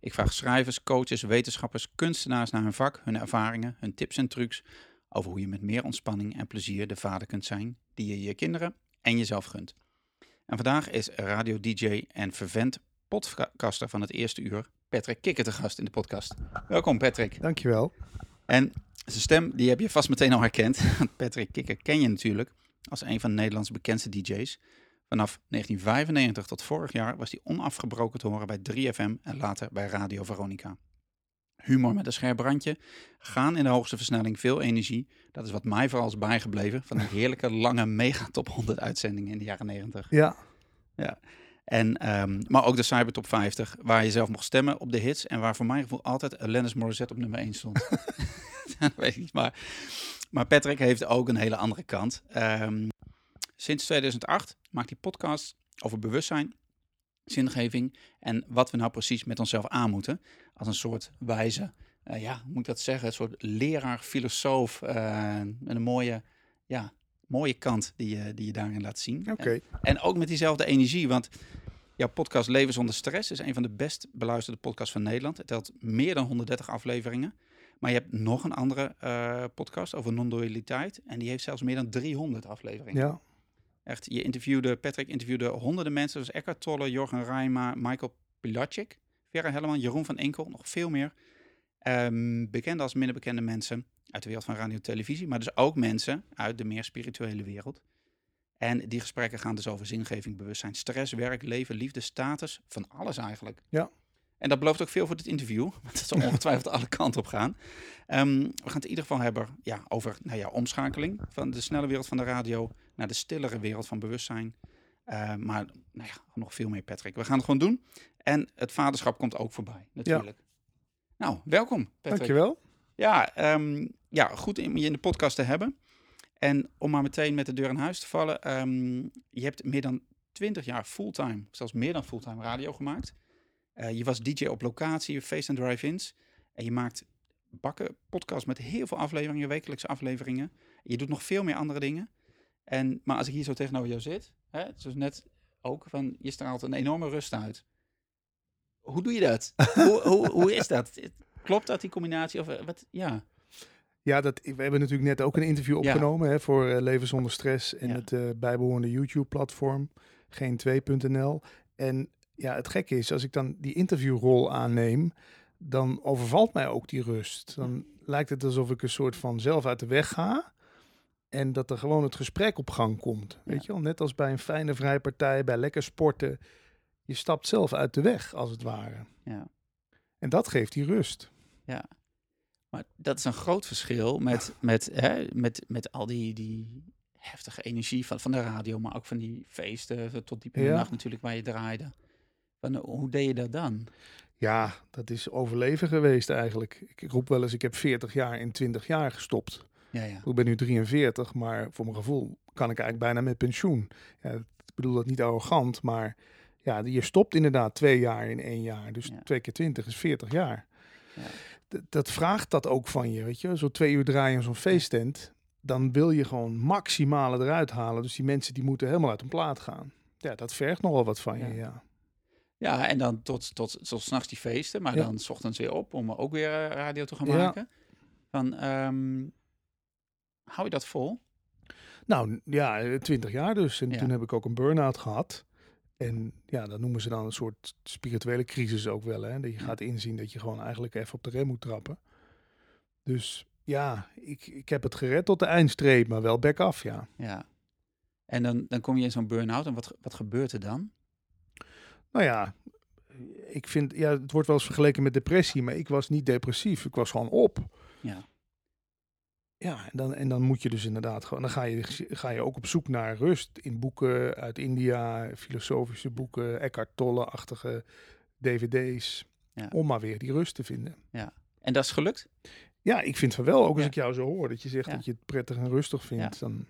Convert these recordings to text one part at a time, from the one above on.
Ik vraag schrijvers, coaches, wetenschappers, kunstenaars naar hun vak, hun ervaringen, hun tips en trucs over hoe je met meer ontspanning en plezier de vader kunt zijn die je je kinderen en jezelf gunt. En vandaag is radio-dj en vervent podcaster van het eerste uur, Patrick Kikker, te gast in de podcast. Welkom Patrick. Dankjewel. En zijn stem, die heb je vast meteen al herkend. Patrick Kikker ken je natuurlijk als een van Nederlands bekendste DJ's. Vanaf 1995 tot vorig jaar was hij onafgebroken te horen bij 3FM en later bij Radio Veronica. Humor met een scherp randje, gaan in de hoogste versnelling, veel energie. Dat is wat mij vooral is bijgebleven van een heerlijke lange mega top 100 uitzendingen in de jaren 90. Ja. Ja. En, ehm, maar ook de Cyber Top 50, waar je zelf mocht stemmen op de hits. En waar voor mijn gevoel altijd Alanis Morissette op nummer 1 stond. dat weet ik niet, maar, maar Patrick heeft ook een hele andere kant. Ehm, sinds 2008 maakt hij podcasts over bewustzijn, zingeving en wat we nou precies met onszelf aan moeten. Als een soort wijze, uh, ja, hoe moet ik dat zeggen, een soort leraar, filosoof uh, en een mooie, ja, mooie kant die je, die je daarin laat zien. Oké. En, en, ook met diezelfde energie, want jouw podcast Leven zonder stress is een van de best beluisterde podcasts van Nederland. Het telt meer dan 130 afleveringen. Maar je hebt nog een andere uh, podcast over non-dualiteit en die heeft zelfs meer dan 300 afleveringen. Ja. Echt, je interviewde, Patrick interviewde honderden mensen, zoals Eckhart Tolle, Jorgen Rijma, Michael Pilacic, Vera Helleman, Jeroen van Enkel, nog veel meer. Um, bekende als minder bekende mensen uit de wereld van radio en televisie, maar dus ook mensen uit de meer spirituele wereld. En die gesprekken gaan dus over zingeving, bewustzijn, stress, werk, leven, liefde, status, van alles eigenlijk. Ja. En dat belooft ook veel voor dit interview, want het zal ongetwijfeld alle kanten op gaan. Um, we gaan het in ieder geval hebben ja, over nou ja, omschakeling van de snelle wereld van de radio naar de stillere wereld van bewustzijn. Uh, maar nou ja, nog veel meer, Patrick. We gaan het gewoon doen. En het vaderschap komt ook voorbij, natuurlijk. Ja. Nou, welkom, Patrick. Dankjewel. Ja, um, ja, goed om je in de podcast te hebben. En om maar meteen met de deur in huis te vallen. Um, je hebt meer dan 20 jaar fulltime, zelfs meer dan fulltime radio gemaakt. Uh, je was DJ op locatie, face and drive-ins. En je maakt bakken podcast met heel veel afleveringen, wekelijkse afleveringen. Je doet nog veel meer andere dingen. En, maar als ik hier zo tegenover jou zit, hè, zoals net ook, van, je straalt een enorme rust uit. Hoe doe je dat? hoe, hoe, hoe is dat? Klopt dat, die combinatie? Of wat? Ja. Ja, dat, we hebben natuurlijk net ook een interview opgenomen ja. hè, voor uh, Leven zonder stress en ja. het uh, bijbehorende YouTube-platform, geen2.nl. En ja, het gekke is, als ik dan die interviewrol aanneem, dan overvalt mij ook die rust. Dan lijkt het alsof ik een soort van zelf uit de weg ga. En dat er gewoon het gesprek op gang komt. Weet ja. je wel, net als bij een fijne vrijpartij, bij lekker sporten. Je stapt zelf uit de weg, als het ware. Ja. En dat geeft die rust. Ja. Maar dat is een groot verschil met, met, hè, met, met al die, die heftige energie van, van de radio, maar ook van die feesten tot diep in de ja. nacht natuurlijk waar je draaide. Van, hoe deed je dat dan? Ja, dat is overleven geweest eigenlijk. Ik roep wel eens, ik heb 40 jaar in 20 jaar gestopt. Ja, ja. Ik ben nu 43, maar voor mijn gevoel kan ik eigenlijk bijna met pensioen. Ja, ik bedoel dat niet arrogant, maar ja, je stopt inderdaad twee jaar in één jaar. Dus twee keer 20 is 40 jaar. Ja. Dat vraagt dat ook van je, weet je. Zo twee uur draaien in zo'n feesttent, dan wil je gewoon maximale eruit halen. Dus die mensen die moeten helemaal uit een plaat gaan. Ja, dat vergt nogal wat van je, ja. Ja, en dan tot, tot, tot s'nachts die feesten, maar ja. dan s ochtends weer op om ook weer radio te gaan maken. Van, um, hou je dat vol? Nou ja, twintig jaar dus. En ja. toen heb ik ook een burn-out gehad. En ja, dat noemen ze dan een soort spirituele crisis ook wel. Hè? Dat je gaat inzien dat je gewoon eigenlijk even op de rem moet trappen. Dus ja, ik, ik heb het gered tot de eindstreep, maar wel back af, ja. Ja. En dan, dan kom je in zo'n burn-out en wat, wat gebeurt er dan? Nou ja, ik vind, ja, het wordt wel eens vergeleken met depressie, maar ik was niet depressief. Ik was gewoon op. Ja. Ja, en dan, en dan moet je dus inderdaad gewoon, dan ga je, ga je ook op zoek naar rust in boeken uit India, filosofische boeken, Eckhart Tolle-achtige dvd's. Ja. Om maar weer die rust te vinden. Ja. En dat is gelukt? Ja, ik vind van wel. Ook als ik jou zo hoor, dat je zegt dat je het prettig en rustig vindt. Dan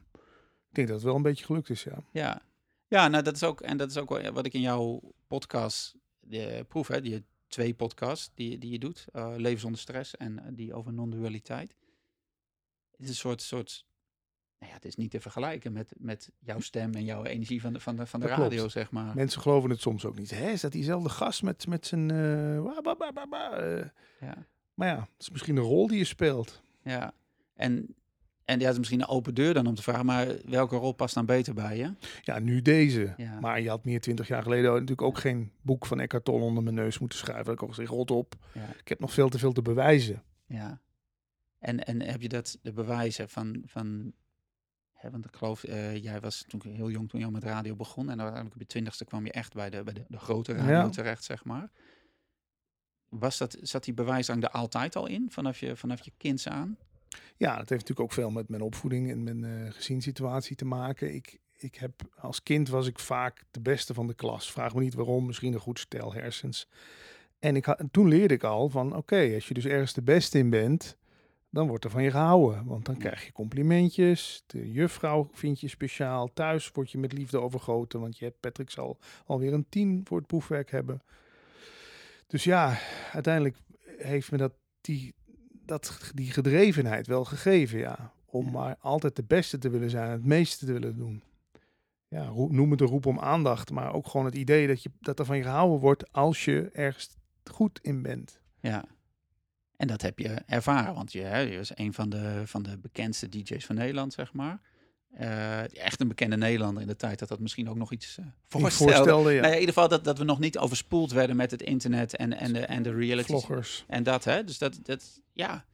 ik denk dat het wel een beetje gelukt is, ja. Ja, ja nou dat is ook, en dat is ook wat ik in jouw podcast de, proef, hè, die twee podcasts die, die je doet. Uh, Leven zonder stress en eh, die over non-dualiteit. Het is een soort, soort nou ja, het is niet te vergelijken met, met jouw stem en jouw energie van de, van de, van de radio, zeg maar. Mensen geloven het soms ook niet. Hè, is dat diezelfde gast met, met zijn... Uh, ja. Maar ja, het is misschien een rol die je speelt. Ja, en, en ja, het is misschien een open deur dan om te vragen, maar welke rol past dan beter bij je? Ja, nu deze. Ja. Maar je had meer twintig jaar geleden natuurlijk ook geen boek van Eckhart Tolle onder mijn neus moeten schrijven. Ik had gezegd, rot op. Ja. Ik heb nog veel te veel te bewijzen. Ja. En, en heb je dat, de bewijzen van, van want ik geloof, uh, jij was toen heel jong toen je al met radio begon. En uiteindelijk op je twintigste kwam je echt bij de, bij de, de grote radio terecht, zeg maar. Was dat, zat die bewijsdrang er altijd al in, vanaf je, vanaf je kinds aan? Ja, dat heeft natuurlijk ook veel met mijn opvoeding en mijn uh, gezinssituatie te maken. Ik, ik heb, als kind was ik vaak de beste van de klas. Vraag me niet waarom, misschien een goed stel hersens. En ik had, toen leerde ik al van, oké, als je dus ergens de beste in bent, dan wordt er van je gehouden. Want dan krijg je complimentjes. De juffrouw vind je speciaal. Thuis word je met liefde overgoten. Want je hebt, Patrick zal alweer een tien voor het proefwerk hebben. Dus ja, uiteindelijk heeft me dat die, dat, die gedrevenheid wel gegeven. Ja. Om maar altijd de beste te willen zijn. Het meeste te willen doen. Ja, noem het een roep om aandacht. Maar ook gewoon het idee dat, je, dat er van je gehouden wordt als je ergens goed in bent. Ja, en dat heb je ervaren, want je, hè, je was een van de, van de bekendste DJ's van Nederland, zeg maar. Uh, echt een bekende Nederlander in de tijd dat dat misschien ook nog iets uh, voorstelde. voorstelde ja. nou ja, in ieder geval dat, dat we nog niet overspoeld werden met het internet en, en, de, en de reality. Vloggers. En dat, hè. Dus dat, dat ja.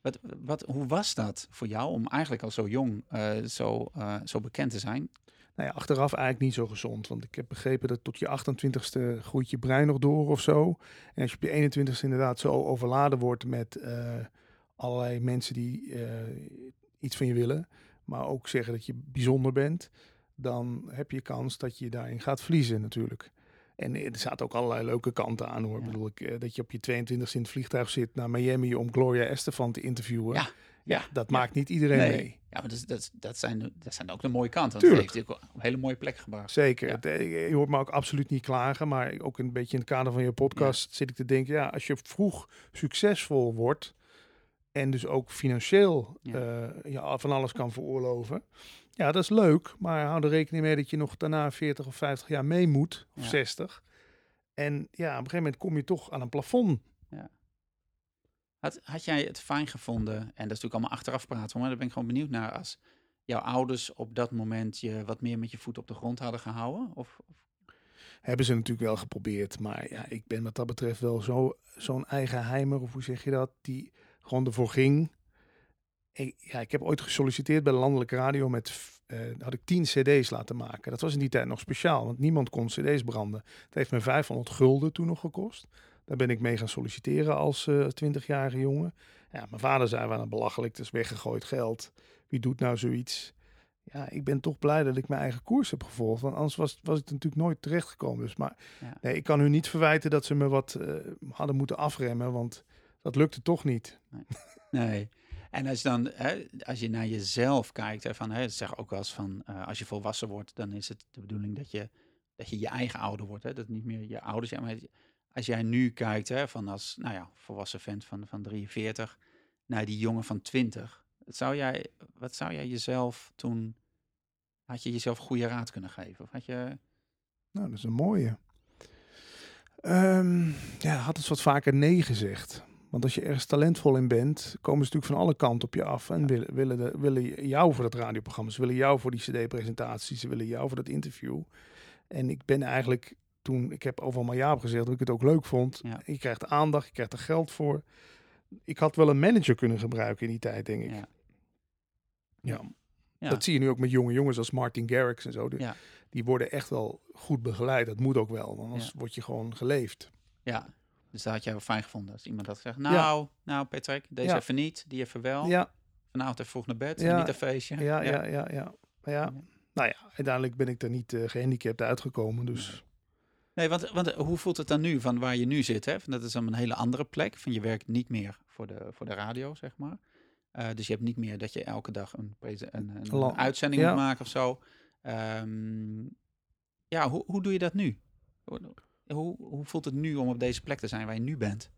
Wat, wat, hoe was dat voor jou om eigenlijk al zo jong uh, zo, zo bekend te zijn? Nou ja, achteraf eigenlijk niet zo gezond. Want ik heb begrepen dat tot je 28ste groeit je brein nog door of zo. En als je op je 21ste inderdaad zo overladen wordt met allerlei mensen die iets van je willen, maar ook zeggen dat je bijzonder bent, dan heb je kans dat je daarin gaat verliezen natuurlijk. En er zaten ook allerlei leuke kanten aan hoor. Ja. Bedoel ik, uh, dat je op je 22 in het vliegtuig zit naar Miami om Gloria Estefan te interviewen. Ja. Ja, dat maakt niet iedereen mee. Ja, maar dat, dat, dat, zijn, dat zijn ook de mooie kanten. Want Tuurlijk. heeft ook op een hele mooie plek gebracht. Zeker. Eh, je hoort me ook absoluut niet klagen. Maar ook een beetje in het kader van je podcast zit ik te denken... ja, als je vroeg succesvol wordt... en dus ook financieel ja. Uh, van alles kan veroorloven... ja, dat is leuk. Maar hou er rekening mee dat je nog daarna 40 of 50 jaar mee moet. Of 60. En ja, op een gegeven moment kom je toch aan een plafond. Ja. Had, had jij het fijn gevonden, en dat is natuurlijk allemaal achteraf praten, maar daar ben ik gewoon benieuwd naar, als jouw ouders op dat moment je wat meer met je voet op de grond hadden gehouden? Of, of? Hebben ze natuurlijk wel geprobeerd, maar ja, ik ben wat dat betreft wel zo, zo'n eigen heimer, of hoe zeg je dat, die gewoon ervoor ging. Ik, ja, ik heb ooit gesolliciteerd bij de landelijke radio met, uh, had ik tien cd's laten maken. Dat was in die tijd nog speciaal, want niemand kon cd's branden. Het heeft me 500 gulden toen nog gekost. Daar ben ik mee gaan solliciteren als uh, eh, 20-jarige jongen. Ja, mijn vader zei, wel belachelijk, het is weggegooid geld. Wie doet nou zoiets? Ja, ik ben toch blij dat ik mijn eigen koers heb gevolgd. Want anders was, was ik natuurlijk nooit terechtgekomen. Dus, maar nee, ik kan u niet verwijten dat ze me wat uh, hadden moeten afremmen. Want dat lukte toch niet. Nee. nee. En als je dan, hè, als je naar jezelf kijkt, hè, van, hè, zeg ook wel eens van, uh, als je volwassen wordt, dan is het de bedoeling dat je, dat je je eigen ouder wordt. Hè, dat niet meer je ouders zijn, maar als jij nu kijkt, hè, van als nou ja, volwassen vent van, van 43 naar die jongen van 20, wat zou jij, wat zou jij jezelf toen, had je jezelf goede raad kunnen geven? Of had je... Nou, dat is een mooie. Um, ja, had eens wat vaker nee gezegd. Want als je ergens talentvol in bent, komen ze natuurlijk van alle kanten op je af. En willen, willen, de, willen jou voor dat radioprogramma. Ze willen jou voor die cd-presentatie. Ze willen jou voor dat interview. En ik ben eigenlijk toen, ik heb overal maar ja op gezegd, dat ik het ook leuk vond. Ja. Je krijgt aandacht, je krijgt er geld voor. Ik had wel een manager kunnen gebruiken in die tijd, denk ik. Ja. ja. Dat zie je nu ook met jonge jongens als Martin Garrix en zo. Die, die worden echt wel goed begeleid. Dat moet ook wel, want anders word je gewoon geleefd. Ja, dus daar had jij wel fijn gevonden als iemand had gezegd... Nou, nou Patrick, deze even niet, die even wel. Ja. Vanavond even vroeg naar bed, niet een feestje. Ja, ja, ja, ja. ja. ja. Nou ja, uiteindelijk ben ik er niet uh, gehandicapt uitgekomen, dus... Nee, want, want hoe voelt het dan nu van waar je nu zit? Hè? Dat is dan een hele andere plek. Van je werkt niet meer voor de, voor de radio, zeg maar. Uh, dus je hebt niet meer dat je elke dag een, een, een, een uitzending moet maken of zo. Um, ja, hoe, hoe doe je dat nu? Hoe, hoe voelt het nu om op deze plek te zijn waar je nu bent?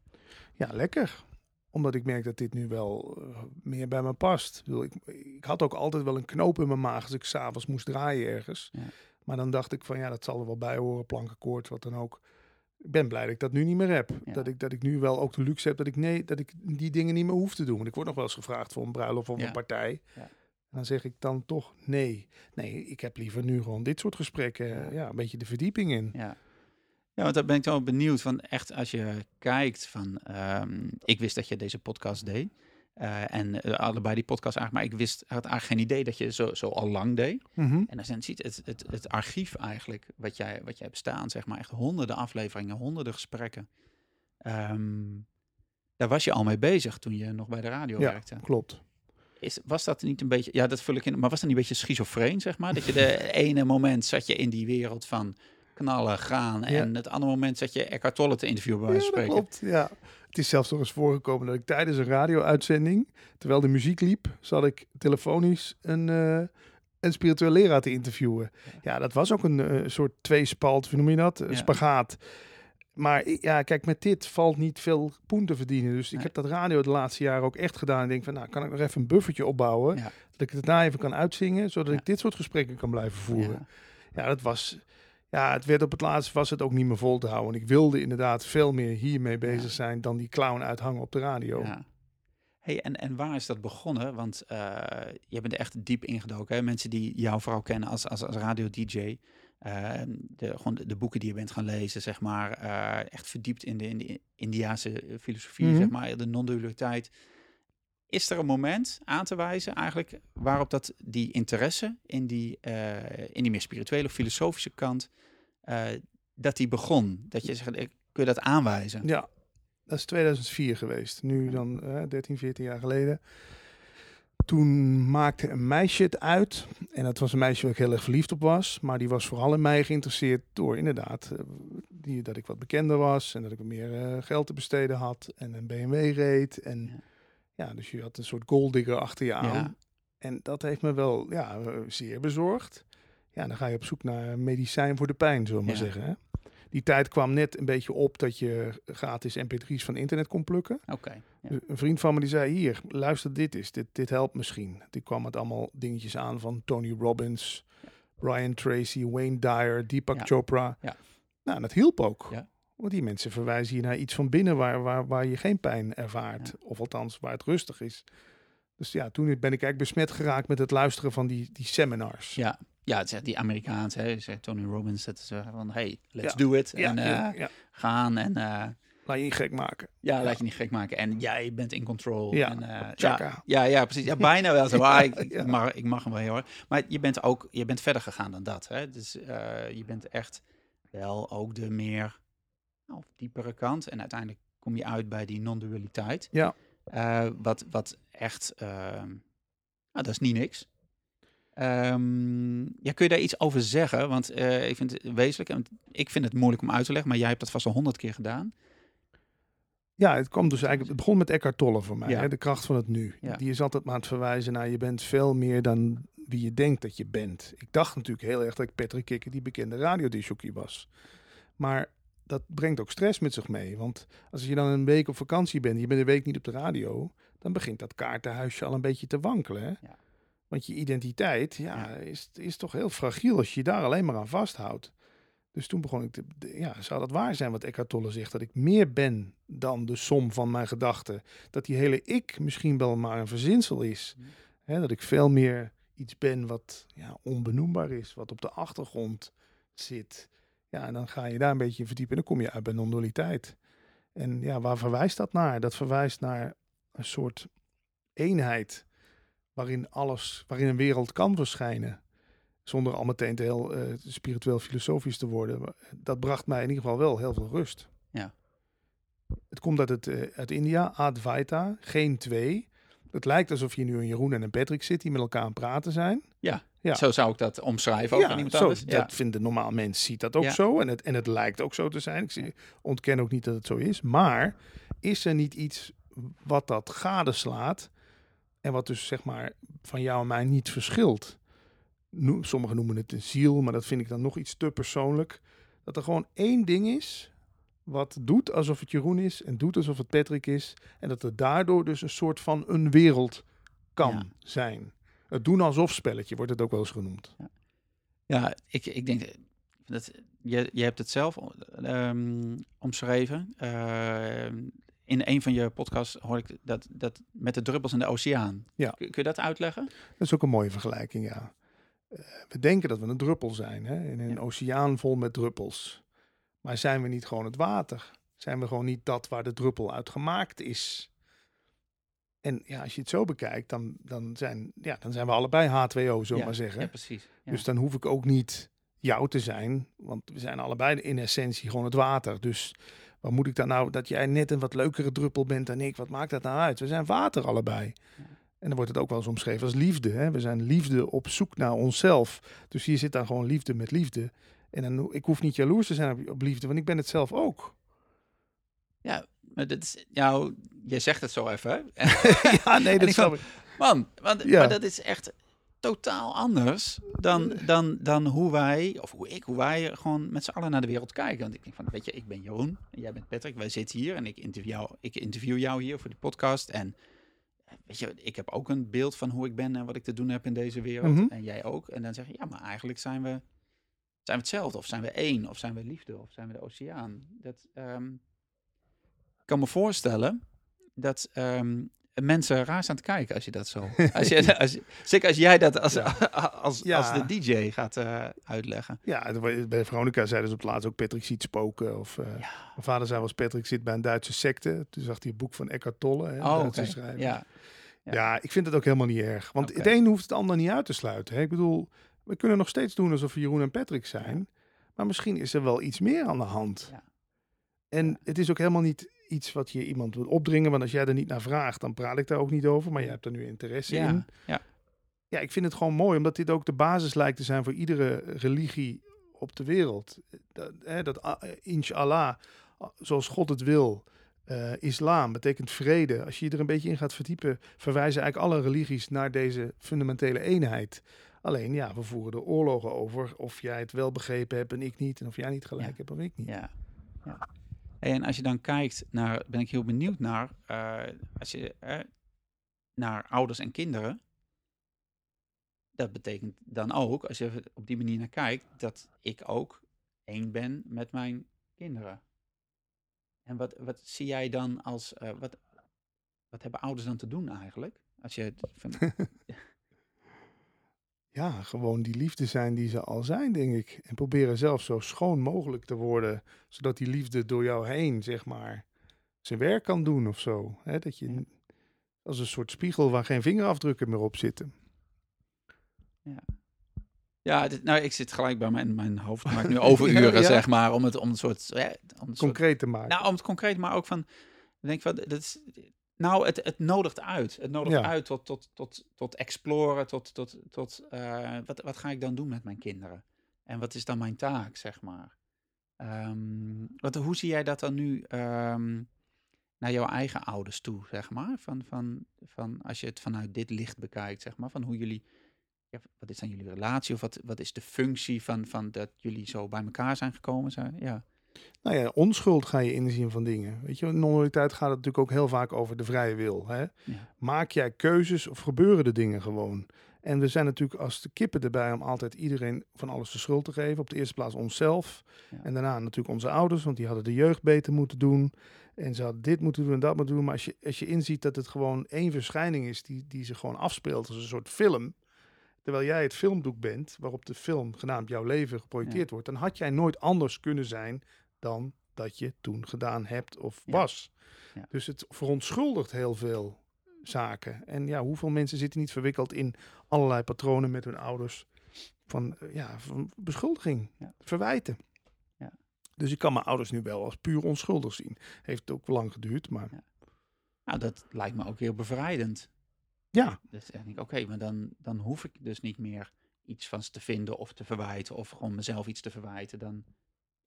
Ja, lekker. Omdat ik merk dat dit nu wel uh, meer bij me past. Ik, ik, ik, had ook altijd wel een knoop in mijn maag als ik s'avonds moest draaien ergens. Ja. Maar dan dacht ik van ja, dat zal er wel bij horen, plankenkoord, wat dan ook. Ik ben blij dat ik dat nu niet meer heb. Dat, ik, dat ik nu wel ook de luxe heb dat ik, nee, dat ik die dingen niet meer hoef te doen. Want ik word nog wel eens gevraagd voor een bruiloft of een partij. Ja. En dan zeg ik dan toch nee. Nee, ik heb liever nu gewoon dit soort gesprekken. Ja, een beetje de verdieping in. Ja. Ja, want daar ben ik wel benieuwd van echt als je kijkt van, um, ik wist dat je deze podcast deed. Uh, en uh, allebei die podcast eigenlijk, maar ik wist, had eigenlijk geen idee dat je zo, zo al lang deed. Mm -hmm. En dan ziet het, het, het archief eigenlijk, wat jij, wat jij hebt staan, zeg maar, echt honderden afleveringen, honderden gesprekken. Um, daar was je al mee bezig toen je nog bij de radio ja, werkte. klopt. Is, was dat niet een beetje, ja, dat vul ik in, maar was dat niet een beetje schizofreen, zeg maar? Dat je de ene moment zat je in die wereld van knallen, gaan. En het andere moment zat je Eckhart Tolle te interviewen bij wijze spreken. klopt, ja. Het is zelfs nog eens voorgekomen dat ik tijdens een radio-uitzending, terwijl de muziek liep, zat ik telefonisch een, uh, een spiritueel leraar te interviewen. Ja, dat was ook een uh, soort tweespalt, hoe noem je dat? Een spagaat. Maar ja, kijk, met dit valt niet veel poen te verdienen. Dus ik heb dat radio de laatste jaren ook echt gedaan. En denk van, nou, kan ik nog even een buffertje opbouwen? Dat ik het daarna even kan uitzingen, zodat ik dit soort gesprekken kan blijven voeren. Ja, dat was ja, het werd op het laatst was het ook niet meer vol te houden. Ik wilde inderdaad veel meer hiermee bezig zijn dan die clown uithangen op de radio. Ja. Hey, en, en waar is dat begonnen? Want uh, je bent er echt diep ingedoken. Hè? Mensen die jou vooral kennen als, als, als radio-dj. Uh, ehm, de, gewoon de, boeken die je bent gaan lezen, zeg maar. Uh, echt verdiept in de, in de Indiaanse filosofie, mm -hmm. zeg maar. De non-dualiteit. Is er een moment aan te wijzen eigenlijk waarop dat die interesse in die, uh, in die meer spirituele of filosofische kant, uh, dat die begon? Dat je zegt, kun je dat aanwijzen? Ja, dat is 2004 geweest. Nu dan uh, 13, 14 jaar geleden. Toen maakte een meisje het uit. En dat was een meisje waar ik heel erg verliefd op was. Maar die was vooral in mij geïnteresseerd door inderdaad eh, die, dat ik wat bekender was. En dat ik meer geld te besteden had. En een BMW reed. En ja ja, dus je had een soort golddigger achter je aan. En dat heeft me wel ja, zeer bezorgd. Ja, dan ga je op zoek naar medicijn voor de pijn, zullen we maar zeggen. Hè? Die tijd kwam net een beetje op dat je gratis mp3's van internet kon plukken. Oké. Een vriend van me die zei, hier, luister dit is dit, dit helpt misschien. Die kwam met allemaal dingetjes aan van Tony Robbins, Brian Tracy, Wayne Dyer, Deepak Chopra. Ja. Nou, dat hielp ook. Ja. Want die mensen verwijzen hier naar iets van binnen waar, waar, waar je geen pijn ervaart. Of althans, waar het rustig is. Dus ja, toen ben ik eigenlijk besmet geraakt met het luisteren van die, die seminars. Ja, ja het is die Amerikaans, hè, zegt Tony Robbins, dat is uh, van, hey, let's do it. en uh, gaan en... Uh, laat je niet gek maken. Ja, laat je niet gek maken. En jij bent in control. Ja, en, ja, ja, ja, precies. Ja, bijna wel zo. Ah, ik, mag, ik mag hem wel heel hoor. Maar je bent ook, je bent verder gegaan dan dat. Hè? Dus je bent echt wel ook de meer of diepere kant. En uiteindelijk kom je uit bij die non-dualiteit. Ja. Uh, wat, wat echt, uh, nou, dat is niet niks. Um, ja, kun je daar iets over zeggen? Want uh, ik vind het wezenlijk, ik vind het moeilijk om uit te leggen, maar jij hebt dat vast al honderd keer gedaan. Ja, het kwam dus eigenlijk, het begon met Eckhart Tolle voor mij, ja. hè, de kracht van het nu. Ja. Die is altijd maar aan het verwijzen naar je bent veel meer dan wie je denkt dat je bent. Ik dacht natuurlijk heel erg dat ik Patrick Kikker, die bekende radiodisjockey was. Maar dat brengt ook stress met zich mee. Want als je dan een week op vakantie bent, je bent een week niet op de radio, dan begint dat kaartenhuisje al een beetje te wankelen. Hè? Ja. Want je identiteit ja, Is, is toch heel fragiel als je je daar alleen maar aan vasthoudt. Dus toen begon ik te, ja, zou dat waar zijn wat Eckhart Tolle zegt, dat ik meer ben dan de som van mijn gedachten. Dat die hele ik misschien wel maar een verzinsel is. Mm. Hè, dat ik veel meer iets ben wat ja, onbenoembaar is, wat op de achtergrond zit. Ja, en dan ga je daar een beetje verdiepen en dan kom je uit bij non-dualiteit. En ja, waar verwijst dat naar? Dat verwijst naar een soort eenheid waarin alles, waarin een wereld kan verschijnen. Zonder al meteen te heel uh, spiritueel filosofisch te worden. Dat bracht mij in ieder geval wel heel veel rust. Ja. Het komt uit, het, uh, uit India, Advaita, geen twee. Het lijkt alsof je nu een Jeroen en een Patrick zit die met elkaar aan het praten zijn. Ja. Ja. Zo zou ik dat omschrijven ook ja, iemand zo, Ja. Dat vindt een normaal mens, ziet dat ook zo. En het, en het lijkt ook zo te zijn. Ik zie, ontken ook niet dat het zo is. Maar is er niet iets wat dat gadeslaat en wat dus zeg maar van jou en mij niet verschilt? sommigen noemen het een ziel, maar dat vind ik dan nog iets te persoonlijk. Dat er gewoon één ding is wat doet alsof het Jeroen is en doet alsof het Patrick is. En dat er daardoor dus een soort van een wereld kan zijn. Het doen alsof spelletje wordt het ook wel eens genoemd. Ja, ja ik, ik denk dat je, je hebt het zelf um, omschreven. Uh, in een van je podcasts hoor ik dat, dat met de druppels in de oceaan. Ja. Kun, je dat uitleggen? Dat is ook een mooie vergelijking, ja. Uh, we denken dat we een druppel zijn, hè? in een oceaan vol met druppels. Maar zijn we niet gewoon het water? Zijn we gewoon niet dat waar de druppel uit gemaakt is? En ja, als je het zo bekijkt, dan, dan, zijn, ja, dan zijn we allebei H2O, zo maar zeggen. Ja, precies. Dus dan hoef ik ook niet jou te zijn, want we zijn allebei in essentie gewoon het water. Dus wat moet ik dan nou, dat jij net een wat leukere druppel bent dan ik, wat maakt dat nou uit? We zijn water allebei. En dan wordt het ook wel eens omschreven als liefde. Hè? We zijn liefde op zoek naar onszelf. Dus hier zit dan gewoon liefde met liefde. En dan, ik hoef niet jaloers te zijn op, op liefde, want ik ben het zelf ook. Ja, maar dat is, je zegt het zo even. ja, nee, dat snap ik. Man, want, ja. maar dat is echt totaal anders dan, dan, dan hoe wij, of hoe ik, hoe wij gewoon met z'n allen naar de wereld kijken. Want ik denk van, weet je, ik ben Jeroen en jij bent Patrick. Wij zitten hier en ik interview jou, ik interview jou hier voor die podcast. En weet je, ik heb ook een beeld van hoe ik ben en wat ik te doen heb in deze wereld. Mhm. En jij ook. En dan zeg je, ja, maar eigenlijk zijn we, zijn we hetzelfde. Of zijn we één, of zijn we liefde, of zijn we de oceaan. Dat, um, ik kan me voorstellen dat um, mensen raar staan te kijken als je dat zo. Als je, als, zeker als jij dat als, als, als, de DJ gaat uh, uitleggen. Ja, bij Veronica zeiden ze op het laatst ook Patrick ziet spoken. Of uh, mijn vader zei was Patrick zit bij een Duitse secte. Toen zag hij het boek van Eckhart Tolle, hè, oh, Duitse okay. schrijver. Ja. ja. Ik vind het ook helemaal niet erg. Want okay. het een hoeft het ander niet uit te sluiten. Hè. Ik bedoel, we kunnen nog steeds doen alsof we Jeroen en Patrick zijn. Maar misschien is er wel iets meer aan de hand. Ja. En het is ook helemaal niet iets wat je iemand wil opdringen. Want als jij er niet naar vraagt, dan praat ik daar ook niet over. Maar je hebt er nu interesse in. Ja. ja, ik vind het gewoon mooi, omdat dit ook de basis lijkt te zijn voor iedere religie op de wereld. Dat, hè, dat uh, inshallah, zoals God het wil. Uh, islam betekent vrede. Als je je er een beetje in gaat verdiepen, verwijzen eigenlijk alle religies naar deze fundamentele eenheid. Alleen ja, we voeren er oorlogen over of jij het wel begrepen hebt en ik niet. En of jij niet gelijk hebt of ik niet. Ja. ja. En als je dan kijkt naar, ben ik heel benieuwd naar, uh, als je naar ouders en kinderen. Dat betekent dan ook, als je op die manier naar kijkt, dat ik ook één ben met mijn kinderen. En wat, wat zie jij dan als, uh, wat, wat hebben ouders dan te doen eigenlijk? Als je van, ja, gewoon die liefde zijn die ze al zijn, denk ik. En proberen zelf zo schoon mogelijk te worden, zodat die liefde door jou heen, zeg maar, zijn werk kan doen of zo. Dat je als een soort spiegel waar geen vingerafdrukken meer op zitten. Ja. Ja, nou, ik zit gelijk bij mijn, mijn hoofd maakt nu overuren, ja, zeg maar, om het om een soort... Om een concreet te maken. Nou, om het concreet, maar ook van... denk van, dat is, nou, het, het nodigt uit. Het nodigt uit tot, tot, tot, tot exploren, tot, tot, tot uh, wat, wat ga ik dan doen met mijn kinderen? En wat is dan mijn taak, zeg maar? Um, wat, hoe zie jij dat dan nu um, naar jouw eigen ouders toe, zeg maar? Van, van, van als je het vanuit dit licht bekijkt, zeg maar, van hoe jullie, ja, wat is dan jullie relatie of wat, wat is de functie van, van dat jullie zo bij elkaar zijn gekomen? Zijn? Ja. Nou ja, onschuld ga je inzien van dingen. Weet je, in non-dualiteit gaat het natuurlijk ook heel vaak over de vrije wil. Hè? Maak jij keuzes of gebeuren de dingen gewoon? En we zijn natuurlijk als de kippen erbij om altijd iedereen van alles de schuld te geven. Op de eerste plaats onszelf. En daarna natuurlijk onze ouders, want die hadden de jeugd beter moeten doen. En ze hadden dit moeten doen en dat moeten doen. Maar als je, als je inziet dat het gewoon één verschijning is die, die zich gewoon afspeelt als een soort film. Terwijl jij het filmdoek bent waarop de film genaamd jouw leven geprojecteerd wordt, dan had jij nooit anders kunnen zijn dan dat je toen gedaan hebt of was. Ja. Dus het verontschuldigt heel veel zaken. En ja, hoeveel mensen zitten niet verwikkeld in allerlei patronen met hun ouders van, uh, ja, van beschuldiging, verwijten. Dus ik kan mijn ouders nu wel als puur onschuldig zien. Heeft ook lang geduurd, maar... Nou, dat lijkt me ook heel bevrijdend. Ja. Dus denk ik, oké, maar dan, dan hoef ik dus niet meer iets van ze te vinden of te verwijten of gewoon mezelf iets te verwijten, dan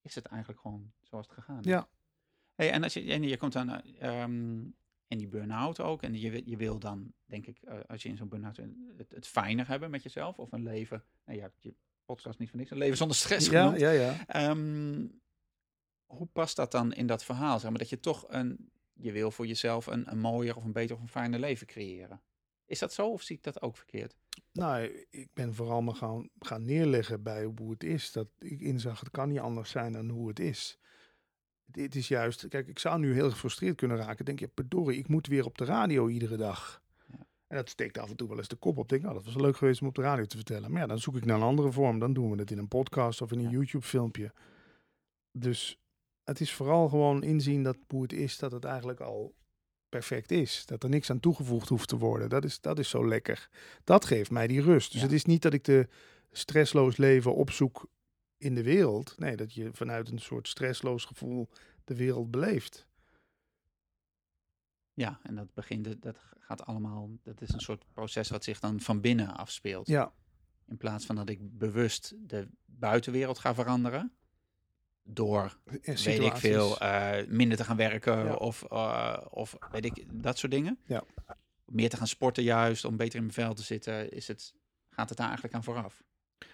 is het eigenlijk gewoon zoals het gegaan is. Ja. Hey, en als je, en je komt dan ehm, in die burn-out ook en je, je wil dan, denk ik, eh, als je in zo'n burn-out het, het fijner hebben met jezelf of een leven, nou ja, je podcast niet van niks, een leven zonder stress Ja, genoemd. ja, ja. Ehm, hoe past dat dan in dat verhaal? Zeg maar dat je toch een, je wil voor jezelf een, een mooier of een beter of een fijner leven creëren. Is dat zo of zie ik dat ook verkeerd? Nou, ik ben vooral me gaan, gaan neerleggen bij hoe het is. Dat ik inzag, het kan niet anders zijn dan hoe het is. Dit is juist, kijk, ik zou nu heel gefrustreerd kunnen raken. Denk je, verdorie, ik moet weer op de radio iedere dag. Ja. En dat steekt af en toe wel eens de kop op. Denk, nou, dat was leuk geweest om op de radio te vertellen. Maar ja, dan zoek ik naar een andere vorm. Dan doen we het in een podcast of in een Ja. YouTube-filmpje. Dus het is vooral gewoon inzien dat hoe het is, dat het eigenlijk al perfect is. Dat er niks aan toegevoegd hoeft te worden. Dat is, dat is zo lekker. Dat geeft mij die rust. Dus Ja. het is niet dat ik de stressloos leven opzoek in de wereld. Nee, dat je vanuit een soort stressloos gevoel de wereld beleeft. Ja, en dat begint, dat gaat allemaal, dat is een soort proces wat zich dan van binnen afspeelt. Ja, In plaats van dat ik bewust de buitenwereld ga veranderen. Door, weet ik veel, eh, minder te gaan werken Ja. of, eh, of weet ik, dat soort dingen. Ja. Meer te gaan sporten juist, om beter in mijn vel te zitten. Is het, gaat het daar eigenlijk aan vooraf?